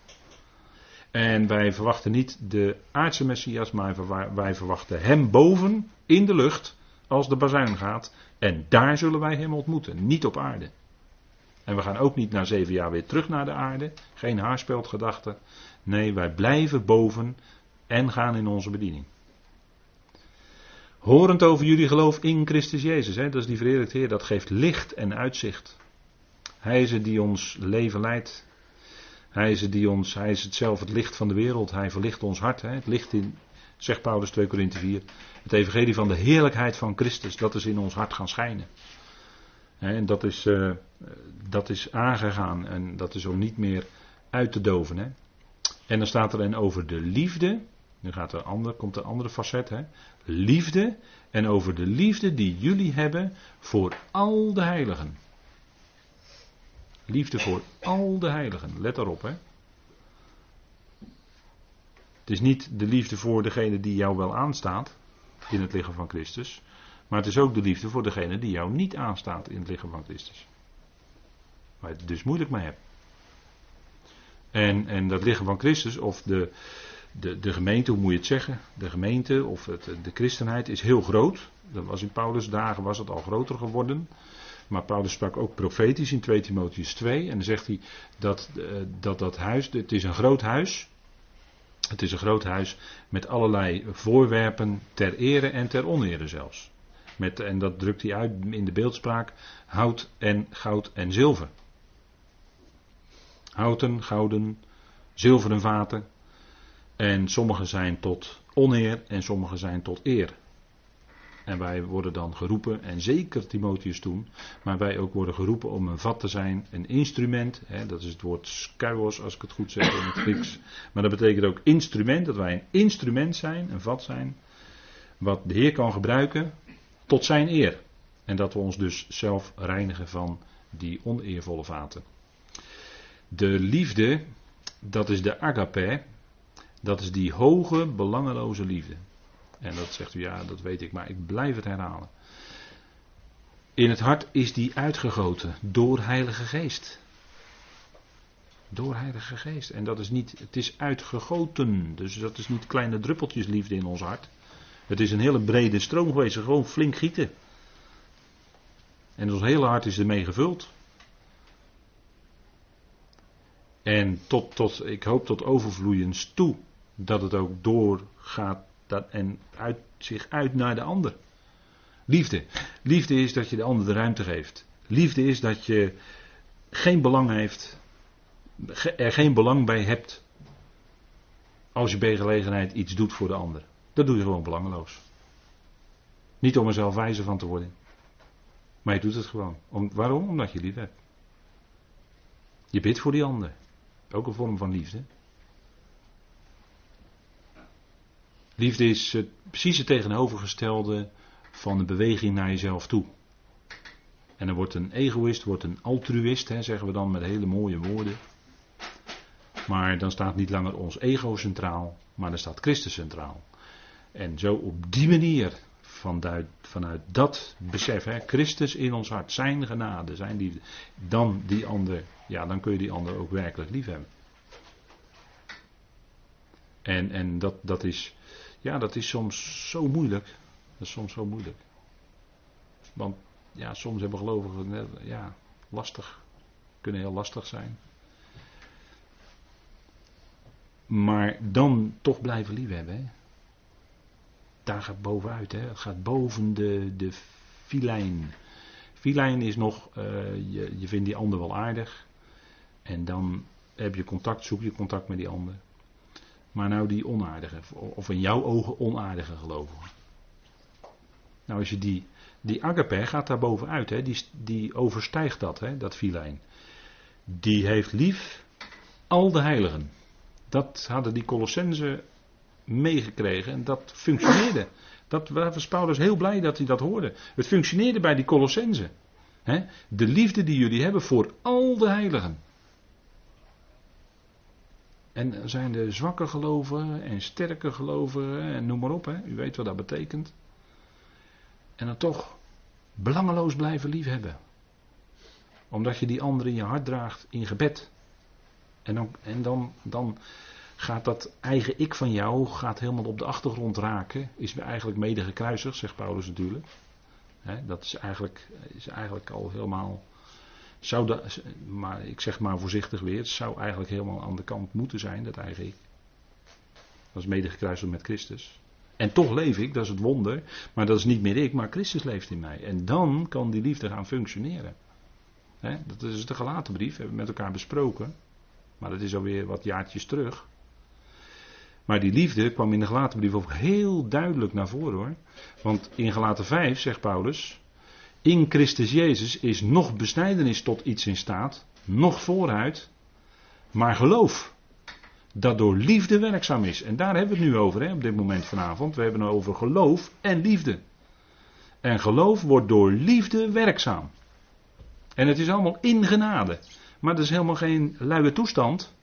En wij verwachten niet de aardse Messias, maar wij verwachten Hem boven in de lucht als de bazuin gaat. En daar zullen wij Hem ontmoeten, niet op aarde. En we gaan ook niet na zeven jaar weer terug naar de aarde. Geen haarspeldgedachte. Nee, wij blijven boven en gaan in onze bediening. Horend over jullie geloof in Christus Jezus. Hè? Dat is die verheerlijkte Heer. Dat geeft licht en uitzicht. Hij is het die ons leven leidt. Hij is het, die ons, hij is het zelf het licht van de wereld. Hij verlicht ons hart. Hè? Het licht in, zegt Paulus 2 Korinthe 4. Het evangelie van de heerlijkheid van Christus. Dat is in ons hart gaan schijnen. En dat is, uh, dat is aangegaan. En dat is om niet meer uit te doven. Hè? En dan staat er dan over de liefde. Nu gaat er ander, komt een andere facet. Hè? Liefde. En over de liefde die jullie hebben voor al de heiligen. Liefde voor al de heiligen. Let daarop, hè. Het is niet de liefde voor degene die jou wel aanstaat in het lichaam van Christus. Maar het is ook de liefde voor degene die jou niet aanstaat in het lichaam van Christus. Waar je het dus moeilijk mee hebt. En, en dat lichaam van Christus, of de, de, de gemeente, hoe moet je het zeggen? De gemeente of het, de christenheid is heel groot. Dat was in Paulus' dagen was het al groter geworden. Maar Paulus sprak ook profetisch in 2 Timotheus 2. En dan zegt hij dat, eh, dat dat huis, het is een groot huis. Het is een groot huis met allerlei voorwerpen ter ere en ter onere zelfs. Met, en dat drukt hij uit in de beeldspraak hout en goud en zilver. Houten, gouden, zilveren vaten. En sommige zijn tot oneer en sommige zijn tot eer. En wij worden dan geroepen, en zeker Timotheus toen, maar wij ook worden geroepen om een vat te zijn, een instrument. Hè, dat is het woord skuos, als ik het goed zeg in het Grieks. Maar dat betekent ook instrument, dat wij een instrument zijn, een vat zijn, wat de Heer kan gebruiken tot zijn eer. En dat we ons dus zelf reinigen van die oneervolle vaten. De liefde, dat is de agape, dat is die hoge, belangeloze liefde. En dat zegt u ja, dat weet ik, maar ik blijf het herhalen. In het hart is die uitgegoten door Heilige Geest. Door Heilige Geest. En dat is niet, het is uitgegoten. Dus dat is niet kleine druppeltjes liefde in ons hart. Het is een hele brede stroom geweest, gewoon flink gieten. En ons hele hart is ermee gevuld. En tot, tot, ik hoop tot overvloeiens toe dat het ook doorgaat dat, en uit, zich uit naar de ander. Liefde. Liefde is dat je de ander de ruimte geeft. Liefde is dat je geen belang heeft, er geen belang bij hebt als je bij gelegenheid iets doet voor de ander. Dat doe je gewoon belangeloos. Niet om er zelf wijzer van te worden. Maar je doet het gewoon. Om, waarom? Omdat je lief hebt. Je bidt voor die ander. Ook een vorm van liefde. Liefde is precies het tegenovergestelde van de beweging naar jezelf toe. En dan wordt een egoïst, wordt een altruïst, hè, zeggen we dan met hele mooie woorden. Maar dan staat niet langer ons ego centraal, maar dan staat Christus centraal. En zo op die manier, vanuit, vanuit dat besef, hè, Christus in ons hart, zijn genade, zijn liefde, dan die ander, ja, dan kun je die ander ook werkelijk lief hebben. En, en dat, dat is, ja, dat is soms zo moeilijk. Dat is soms zo moeilijk. Want ja, soms hebben gelovigen ja, lastig. Kunnen heel lastig zijn. Maar dan toch blijven liefhebben. Hè? Daar gaat bovenuit. Hè? Het gaat boven de, de filijn. Filijn is nog, uh, je, je vindt die ander wel aardig. En dan heb je contact, zoek je contact met die ander. Maar nou die onaardige, of in jouw ogen onaardige gelovigen. Nou als je die, die agape gaat daar bovenuit, hè, die, die overstijgt dat, hè, dat filijn. Die heeft lief al de heiligen. Dat hadden die Colossense meegekregen en dat functioneerde. Dat was Paulus heel blij dat hij dat hoorde. Het functioneerde bij die Colossenzen. De liefde die jullie hebben voor al de heiligen. En zijn de zwakke gelovigen en sterke gelovigen en noem maar op. Hè. U weet wat dat betekent. En dan toch belangeloos blijven liefhebben. Omdat je die anderen in je hart draagt in gebed. En dan, en dan, dan gaat dat eigen ik van jou gaat helemaal op de achtergrond raken. Is eigenlijk mede zegt Paulus natuurlijk. dat is eigenlijk, is eigenlijk al helemaal. Zou dat, maar ik zeg maar voorzichtig weer, het zou eigenlijk helemaal aan de kant moeten zijn, dat eigen ik. Dat is mede gekruisigd met Christus. En toch leef ik, dat is het wonder. Maar dat is niet meer ik, maar Christus leeft in mij. En dan kan die liefde gaan functioneren. dat is de gelaten brief, hebben we met elkaar besproken. Maar dat is alweer wat jaartjes terug. Maar die liefde kwam in de gelaten brief ook heel duidelijk naar voren hoor. Want in gelaten 5 zegt Paulus. In Christus Jezus is nog besnijdenis tot iets in staat, nog vooruit, maar geloof dat door liefde werkzaam is. En daar hebben we het nu over hè, op dit moment vanavond. We hebben het over geloof en liefde. En geloof wordt door liefde werkzaam. En het is allemaal in genade. Maar dat is helemaal geen luie toestand.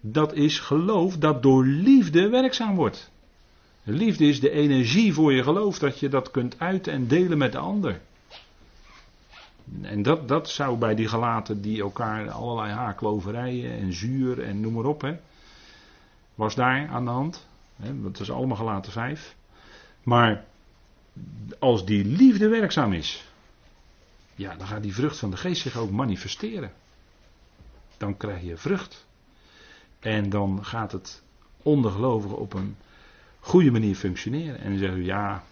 Dat is geloof dat door liefde werkzaam wordt. Liefde is de energie voor je geloof, dat je dat kunt uiten en delen met de ander. En dat, dat zou bij die gelaten die elkaar allerlei haakloverijen en zuur en noem maar op, hè, was daar aan de hand. Hè, dat is allemaal gelaten vijf. Maar als die liefde werkzaam is, ja, dan gaat die vrucht van de geest zich ook manifesteren. Dan krijg je vrucht. En dan gaat het ondergelovigen op een goede manier functioneren. En dan zeggen we ja,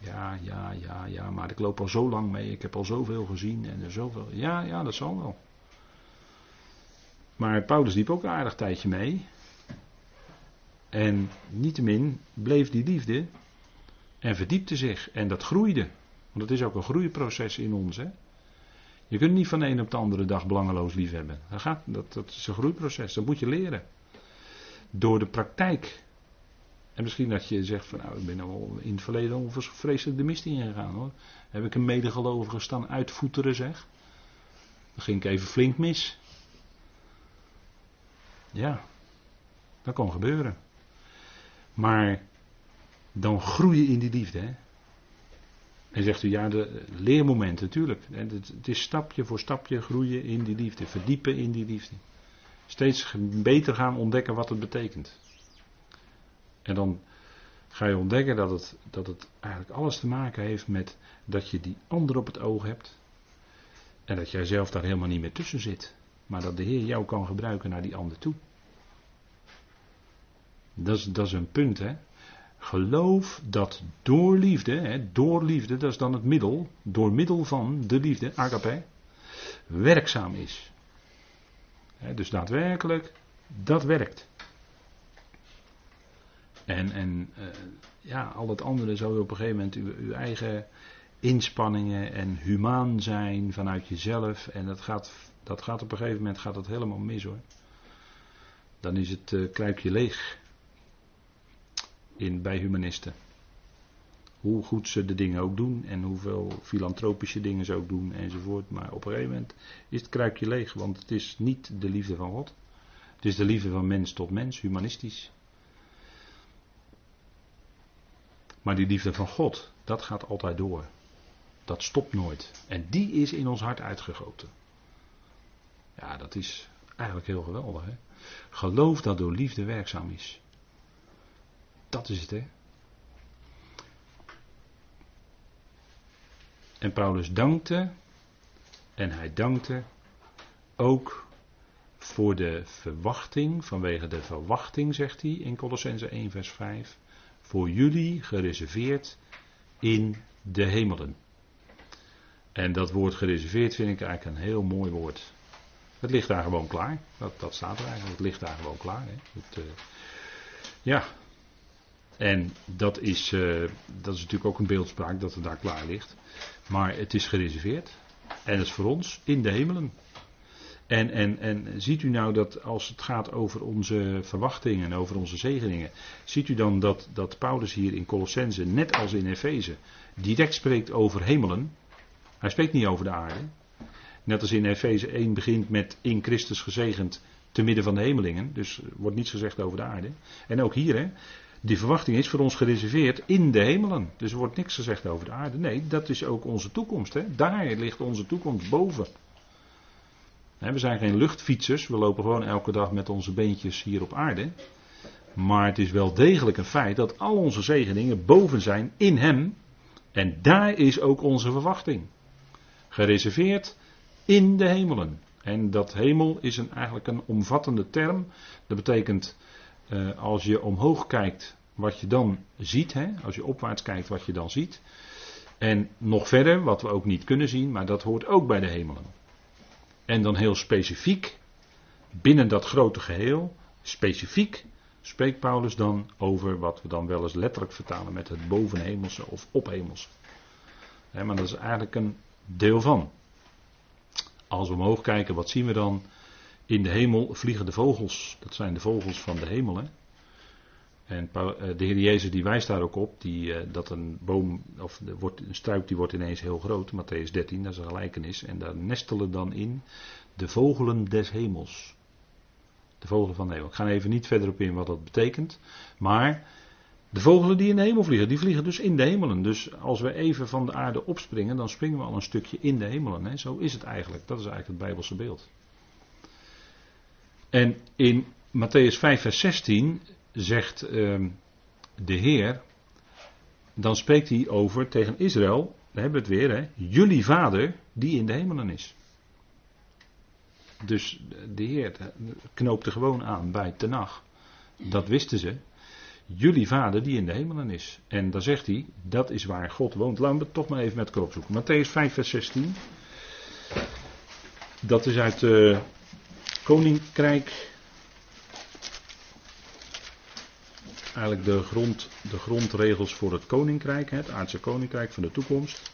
ja, ja, ja, ja, maar ik loop al zo lang mee, ik heb al zoveel gezien en er zoveel. Ja, ja, dat zal wel. Maar Paulus liep ook een aardig tijdje mee. En niettemin bleef die liefde en verdiepte zich. En dat groeide. Want het is ook een groeiproces in ons. Hè? Je kunt niet van de een op de andere dag belangeloos lief hebben. Dat, gaat, dat, dat is een groeiproces. Dat moet je leren. Door de praktijk. En misschien dat je zegt van nou, ik ben al in het verleden onvreselijk de mist ingegaan hoor. Heb ik een medegelovige staan uitvoeteren zeg. Dan ging ik even flink mis. Ja, dat kan gebeuren. Maar dan groei je in die liefde. Hè? En zegt u ja, de leermomenten natuurlijk. Het is stapje voor stapje groeien in die liefde, verdiepen in die liefde. Steeds beter gaan ontdekken wat het betekent. En dan ga je ontdekken dat het, dat het eigenlijk alles te maken heeft met dat je die ander op het oog hebt. En dat jij zelf daar helemaal niet meer tussen zit. Maar dat de Heer jou kan gebruiken naar die ander toe. Dat is, dat is een punt, hè. Geloof dat door liefde, hè, door liefde, dat is dan het middel, door middel van de liefde, agape, werkzaam is. dus daadwerkelijk, dat werkt. En, en uh, ja, al het andere zou op een gegeven moment uw, uw, eigen inspanningen en humaan zijn vanuit jezelf. En dat gaat, dat gaat op een gegeven moment gaat dat helemaal mis hoor. Dan is het uh, kruikje leeg in, bij humanisten. Hoe goed ze de dingen ook doen en hoeveel filantropische dingen ze ook doen enzovoort. Maar op een gegeven moment is het kruikje leeg, want het is niet de liefde van God. Het is de liefde van mens tot mens, humanistisch. Maar die liefde van God, dat gaat altijd door. Dat stopt nooit. En die is in ons hart uitgegoten. Ja, dat is eigenlijk heel geweldig. Hè? Geloof dat door liefde werkzaam is. Dat is het, hè? En Paulus dankte, en hij dankte ook voor de verwachting, vanwege de verwachting, zegt hij in Colossense 1, vers 5, voor jullie gereserveerd in de hemelen. En dat woord gereserveerd vind ik eigenlijk een heel mooi woord. Het ligt daar gewoon klaar. Dat, dat staat er eigenlijk. Het ligt daar gewoon klaar. Hè. Het, uh, ja, en dat is, uh, dat is natuurlijk ook een beeldspraak dat het daar klaar ligt. Maar het is gereserveerd. En het is voor ons in de hemelen. En, en, en ziet u nou dat als het gaat over onze verwachtingen en over onze zegeningen, ziet u dan dat, dat Paulus hier in Colossense, net als in Efeze, direct spreekt over hemelen. Hij spreekt niet over de aarde. Net als in Efeze 1 begint met in Christus gezegend te midden van de hemelingen. Dus wordt niets gezegd over de aarde. En ook hier, hè, die verwachting is voor ons gereserveerd in de hemelen. Dus er wordt niks gezegd over de aarde. Nee, dat is ook onze toekomst. Hè. Daar ligt onze toekomst boven. We zijn geen luchtfietsers, we lopen gewoon elke dag met onze beentjes hier op aarde. Maar het is wel degelijk een feit dat al onze zegeningen boven zijn in Hem. En daar is ook onze verwachting. Gereserveerd in de hemelen. En dat hemel is een, eigenlijk een omvattende term. Dat betekent uh, als je omhoog kijkt wat je dan ziet. Hè? Als je opwaarts kijkt wat je dan ziet. En nog verder, wat we ook niet kunnen zien, maar dat hoort ook bij de hemelen. En dan heel specifiek, binnen dat grote geheel, specifiek spreekt Paulus dan over wat we dan wel eens letterlijk vertalen met het bovenhemelse of ophemelse. maar dat is eigenlijk een deel van. Als we omhoog kijken, wat zien we dan? In de hemel vliegen de vogels. Dat zijn de vogels van de hemel. Hè? En eh, de Heer Jezus die wijst daar ook op die, eh, dat een boom, of wordt, een struik die wordt ineens heel groot. Matthäus 13, dat is een gelijkenis. En daar nestelen dan in de vogelen des hemels. De vogelen van de hemel. Ik ga even niet verder op in wat dat betekent. Maar de vogelen die in de hemel vliegen, die vliegen dus in de hemelen. Dus als we even van de aarde opspringen, dan springen we al een stukje in de hemelen. Hè? Zo is het eigenlijk. Dat is eigenlijk het Bijbelse beeld. En in Matthäus 5, vers 16 zegt uh, de Heer, dan spreekt hij over tegen Israël, daar hebben we het weer, hè, jullie vader die in de hemelen is. Dus de Heer knoopte gewoon aan bij Tenach. Dat wisten ze. Jullie vader die in de hemelen is. En dan zegt hij, dat is waar God woont. Laten we het toch maar even met elkaar opzoeken. Matthäus 5 vers 16. Dat is uit uh, Koninkrijk eigenlijk de, grond, de grondregels voor het koninkrijk, het aardse koninkrijk van de toekomst.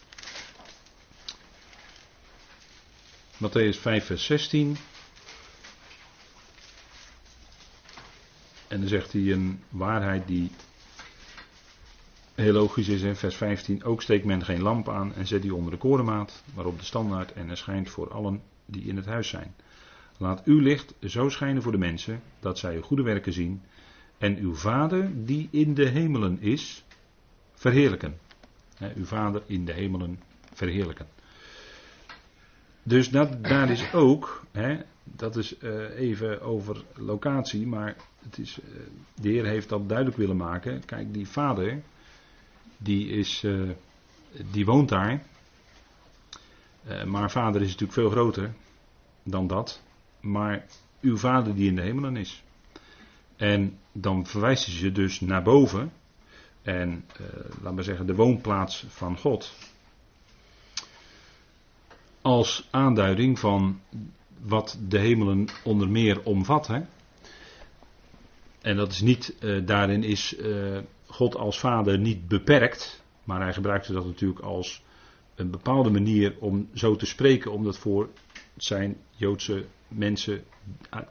Matthäus 5, vers 16. En dan zegt hij een waarheid die heel logisch is in vers 15. Ook steekt men geen lamp aan en zet die onder de korenmaat, maar op de standaard en er schijnt voor allen die in het huis zijn. Laat uw licht zo schijnen voor de mensen, dat zij uw goede werken zien en uw Vader die in de hemelen is, verheerlijken. uw Vader in de hemelen verheerlijken. Dus dat, daar is ook, dat is uh, even over locatie, maar het is, uh, de Heer heeft dat duidelijk willen maken. Kijk, die Vader, die, is, uh, die woont daar. maar Vader is natuurlijk veel groter dan dat. Maar uw Vader die in de hemelen is. En dan verwijst hij ze dus naar boven. En uh, laten we zeggen de woonplaats van God. Als aanduiding van wat de hemelen onder meer omvatten. En dat is niet, uh, daarin is uh, God als vader niet beperkt. Maar hij gebruikte dat natuurlijk als een bepaalde manier om zo te spreken. Om dat voor zijn Joodse mensen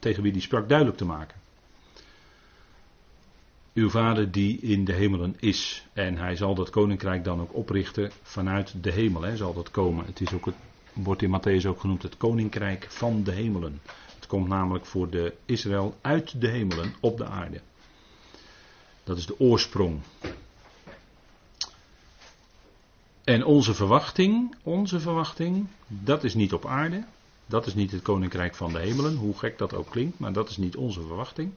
tegen wie hij sprak duidelijk te maken uw vader die in de hemelen is. En hij zal dat koninkrijk dan ook oprichten vanuit de hemel. Hè, zal dat komen. Het is ook het, wordt in Matthäus ook genoemd het koninkrijk van de hemelen. Het komt namelijk voor de Israël uit de hemelen op de aarde. Dat is de oorsprong. En onze verwachting, onze verwachting, dat is niet op aarde. Dat is niet het koninkrijk van de hemelen, hoe gek dat ook klinkt, maar dat is niet onze verwachting.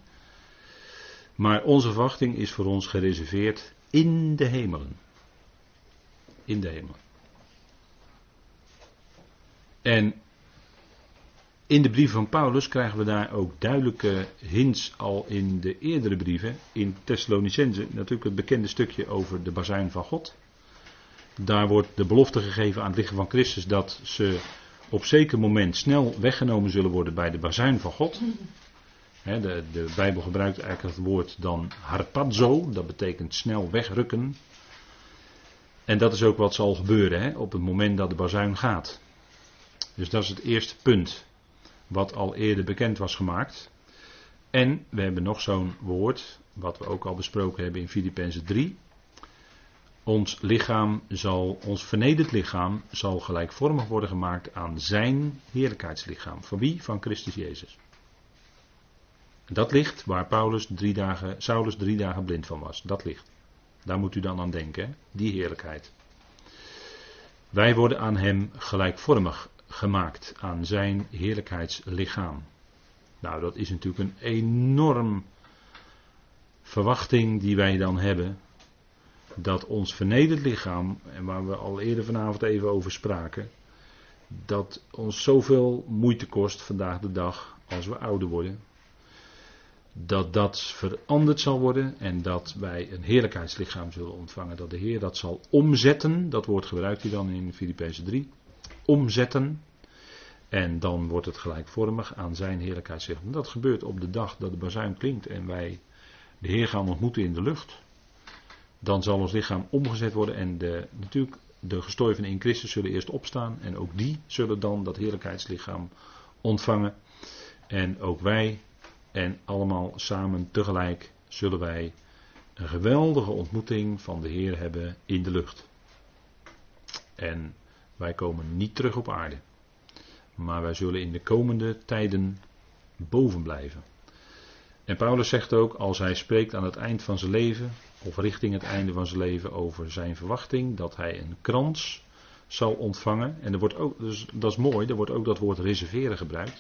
Maar onze verwachting is voor ons gereserveerd in de hemelen. In de hemelen. En in de brieven van Paulus krijgen we daar ook duidelijke hints al in de eerdere brieven. In Thessalonicense natuurlijk het bekende stukje over de bazuin van God. Daar wordt de belofte gegeven aan het lichaam van Christus dat ze op zeker moment snel weggenomen zullen worden bij de bazuin van God de, de, Bijbel gebruikt eigenlijk het woord dan harpazo, dat betekent snel wegrukken. En dat is ook wat zal gebeuren op het moment dat de bazuin gaat. Dus dat is het eerste punt. wat al eerder bekend was gemaakt. En we hebben nog zo'n woord, wat we ook al besproken hebben in Filippenzen 3. Ons lichaam zal, ons vernederd lichaam, zal gelijkvormig worden gemaakt aan zijn heerlijkheidslichaam. Van wie? Van Christus Jezus. Dat ligt waar Paulus drie dagen, Saulus drie dagen blind van was. Dat ligt. Daar moet u dan aan denken, die heerlijkheid. Wij worden aan hem gelijkvormig gemaakt, aan zijn heerlijkheidslichaam. Nou, dat is natuurlijk een enorm verwachting die wij dan hebben. Dat ons vernederd lichaam, en waar we al eerder vanavond even over spraken, dat ons zoveel moeite kost vandaag de dag als we ouder worden. Dat dat veranderd zal worden en dat wij een heerlijkheidslichaam zullen ontvangen. Dat de Heer dat zal omzetten. Dat woord gebruikt hij dan in Filippenzen 3. Omzetten. En dan wordt het gelijkvormig aan zijn heerlijkheidslichaam. Dat gebeurt op de dag dat de bazuin klinkt en wij de Heer gaan ontmoeten in de lucht. Dan zal ons lichaam omgezet worden en de, natuurlijk de gestorven in Christus zullen eerst opstaan. En ook die zullen dan dat heerlijkheidslichaam ontvangen. En ook wij en allemaal samen tegelijk zullen wij een geweldige ontmoeting van de Heer hebben in de lucht. En wij komen niet terug op aarde. Maar wij zullen in de komende tijden boven blijven. En Paulus zegt ook, als hij spreekt aan het eind van zijn leven, of richting het einde van zijn leven, over zijn verwachting, dat hij een krans zal ontvangen. En er wordt ook, dus dat is mooi, er wordt ook dat woord reserveren gebruikt.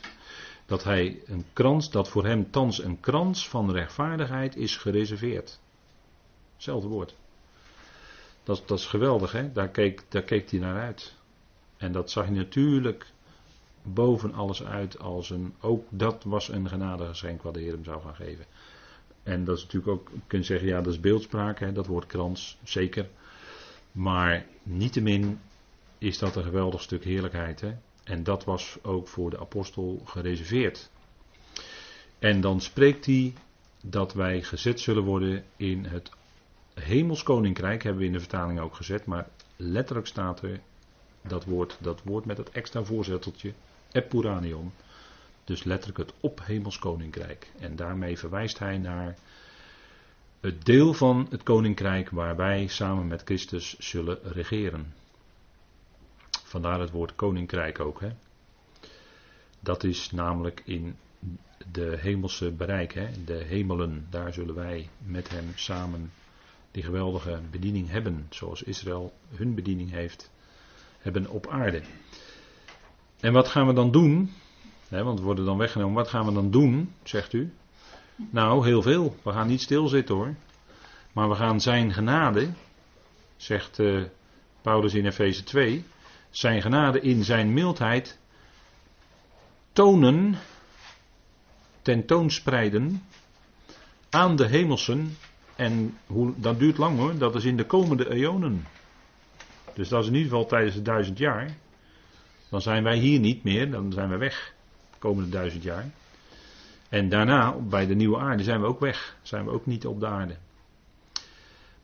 Dat hij een krans, dat voor hem thans een krans van rechtvaardigheid is gereserveerd. Hetzelfde woord. Dat, dat is geweldig, hè? Daar keek, daar keek hij naar uit. En dat zag hij natuurlijk boven alles uit als een, ook dat was een genadegeschenk wat de Heer hem zou gaan geven. En dat is natuurlijk ook, je kunt zeggen, ja dat is beeldspraak, hè, dat woord krans, zeker. Maar niettemin is dat een geweldig stuk heerlijkheid. Hè? En dat was ook voor de apostel gereserveerd. En dan spreekt hij dat wij gezet zullen worden in het hemelskoninkrijk, hebben we in de vertaling ook gezet, maar letterlijk staat er dat woord, dat woord met het extra voorzetteltje, Epuranion. Dus letterlijk het ophemelskoninkrijk. En daarmee verwijst hij naar het deel van het koninkrijk waar wij samen met Christus zullen regeren. Vandaar het woord koninkrijk ook. Hè? Dat is namelijk in de hemelse bereik, hè? de hemelen. Daar zullen wij met hem samen die geweldige bediening hebben. Zoals Israël hun bediening heeft, hebben op aarde. En wat gaan we dan doen? want we worden dan weggenomen. Wat gaan we dan doen, zegt u? Nou, heel veel. We gaan niet stilzitten hoor. Maar we gaan zijn genade, zegt uh, Paulus in Efeze 2, zijn genade in zijn mildheid tonen, tentoonspreiden aan de hemelsen. En hoe, dat duurt lang hoor, dat is in de komende eonen. Dus dat is in ieder geval tijdens de duizend jaar. Dan zijn wij hier niet meer, dan zijn we weg. De komende duizend jaar. En daarna, bij de nieuwe aarde, zijn we ook weg. Zijn we ook niet op de aarde.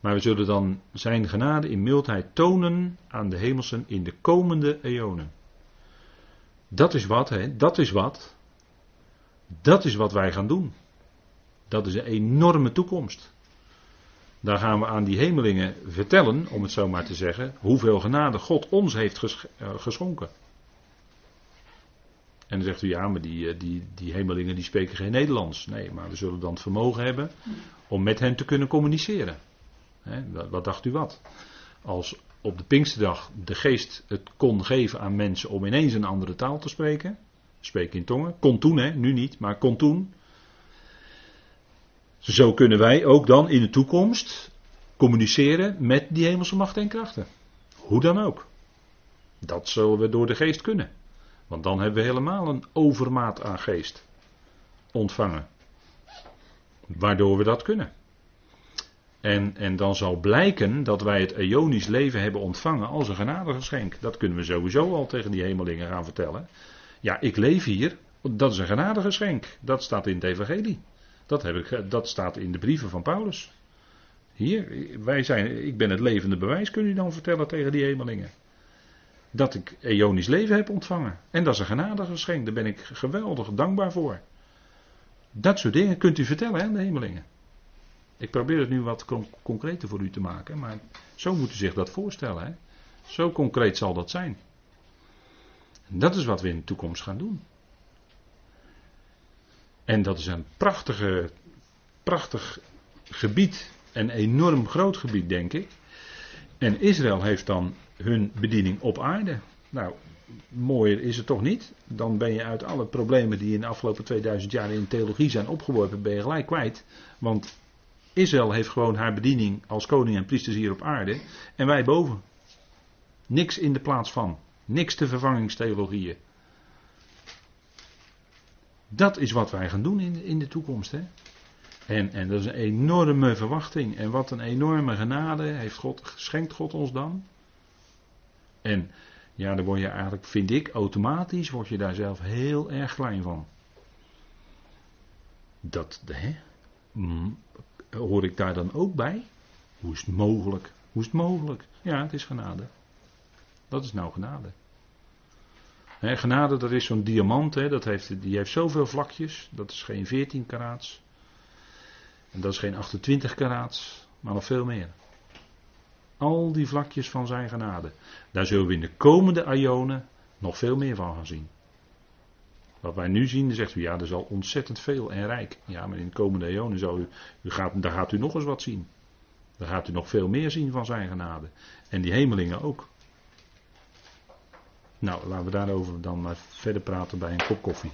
Maar we zullen dan zijn genade in mildheid tonen aan de hemelsen in de komende eonen. Dat is wat, hè? Dat is wat. Dat is wat wij gaan doen. Dat is een enorme toekomst. Daar gaan we aan die hemelingen vertellen, om het zo maar te zeggen, hoeveel genade God ons heeft eh, geschonken. En dan zegt u, ja, maar die, eh, die, die hemelingen die spreken geen Nederlands. Nee, maar we zullen dan het vermogen hebben om met hen te kunnen communiceren. Wat dacht u wat? Als op de Pinksterdag de geest het kon geven aan mensen om ineens een andere taal te spreken. Spreken in tongen. Kon toen, hè, nu niet, maar kon toen. Zo kunnen wij ook dan in de toekomst communiceren met die hemelse machten en krachten. Hoe dan ook. Dat zullen we door de geest kunnen. Want dan hebben we helemaal een overmaat aan geest ontvangen. Waardoor we dat kunnen. En, en dan zal blijken dat wij het eonisch leven hebben ontvangen als een genadegeschenk. Dat kunnen we sowieso al tegen die hemelingen gaan vertellen. Ja, ik leef hier, dat is een genadegeschenk. Dat staat in het evangelie. Dat, heb ik, dat staat in de brieven van Paulus. Hier, wij zijn, ik ben het levende bewijs, kun je dan vertellen tegen die hemelingen. dat ik eonisch leven heb ontvangen. En dat is een genadegeschenk. Daar ben ik geweldig dankbaar voor. Dat soort dingen kunt u vertellen aan de hemelingen. Ik probeer het nu wat concreter voor u te maken, maar zo moet u zich dat voorstellen. Hè? Zo concreet zal dat zijn. En dat is wat we in de toekomst gaan doen. En dat is een prachtige, prachtig gebied. Een enorm groot gebied, denk ik. En Israël heeft dan hun bediening op aarde. Nou, mooier is het toch niet? Dan ben je uit alle problemen die in de afgelopen 2000 jaar in theologie zijn opgeworpen, ben je gelijk kwijt. Want Israël heeft gewoon haar bediening als koning en priesters hier op aarde. En wij boven. Niks in de plaats van. Niks te vervangingstheologieën. Dat is wat wij gaan doen in, in de toekomst. Hè? En, en dat is een enorme verwachting. En wat een enorme genade heeft God, schenkt God ons dan. En ja, dan word je eigenlijk, vind ik, automatisch, word je daar zelf heel erg klein van. Dat, hè? Hoor ik daar dan ook bij? Hoe is het mogelijk? Hoe is het mogelijk? Ja, het is genade. Dat is nou genade. Genade, dat is zo'n diamant, dat heeft, die heeft zoveel vlakjes. Dat is geen 14 karaats. En dat is geen 28 karaats, maar nog veel meer. Al die vlakjes van zijn genade. Daar zullen we in de komende Ionen nog veel meer van gaan zien. Wat wij nu zien, zegt u ja, er is al ontzettend veel en rijk. Ja, maar in de komende eeuwen zou u, u gaat, daar gaat u nog eens wat zien. Daar gaat u nog veel meer zien van zijn genade. En die hemelingen ook. Nou, laten we daarover dan maar verder praten bij een kop koffie.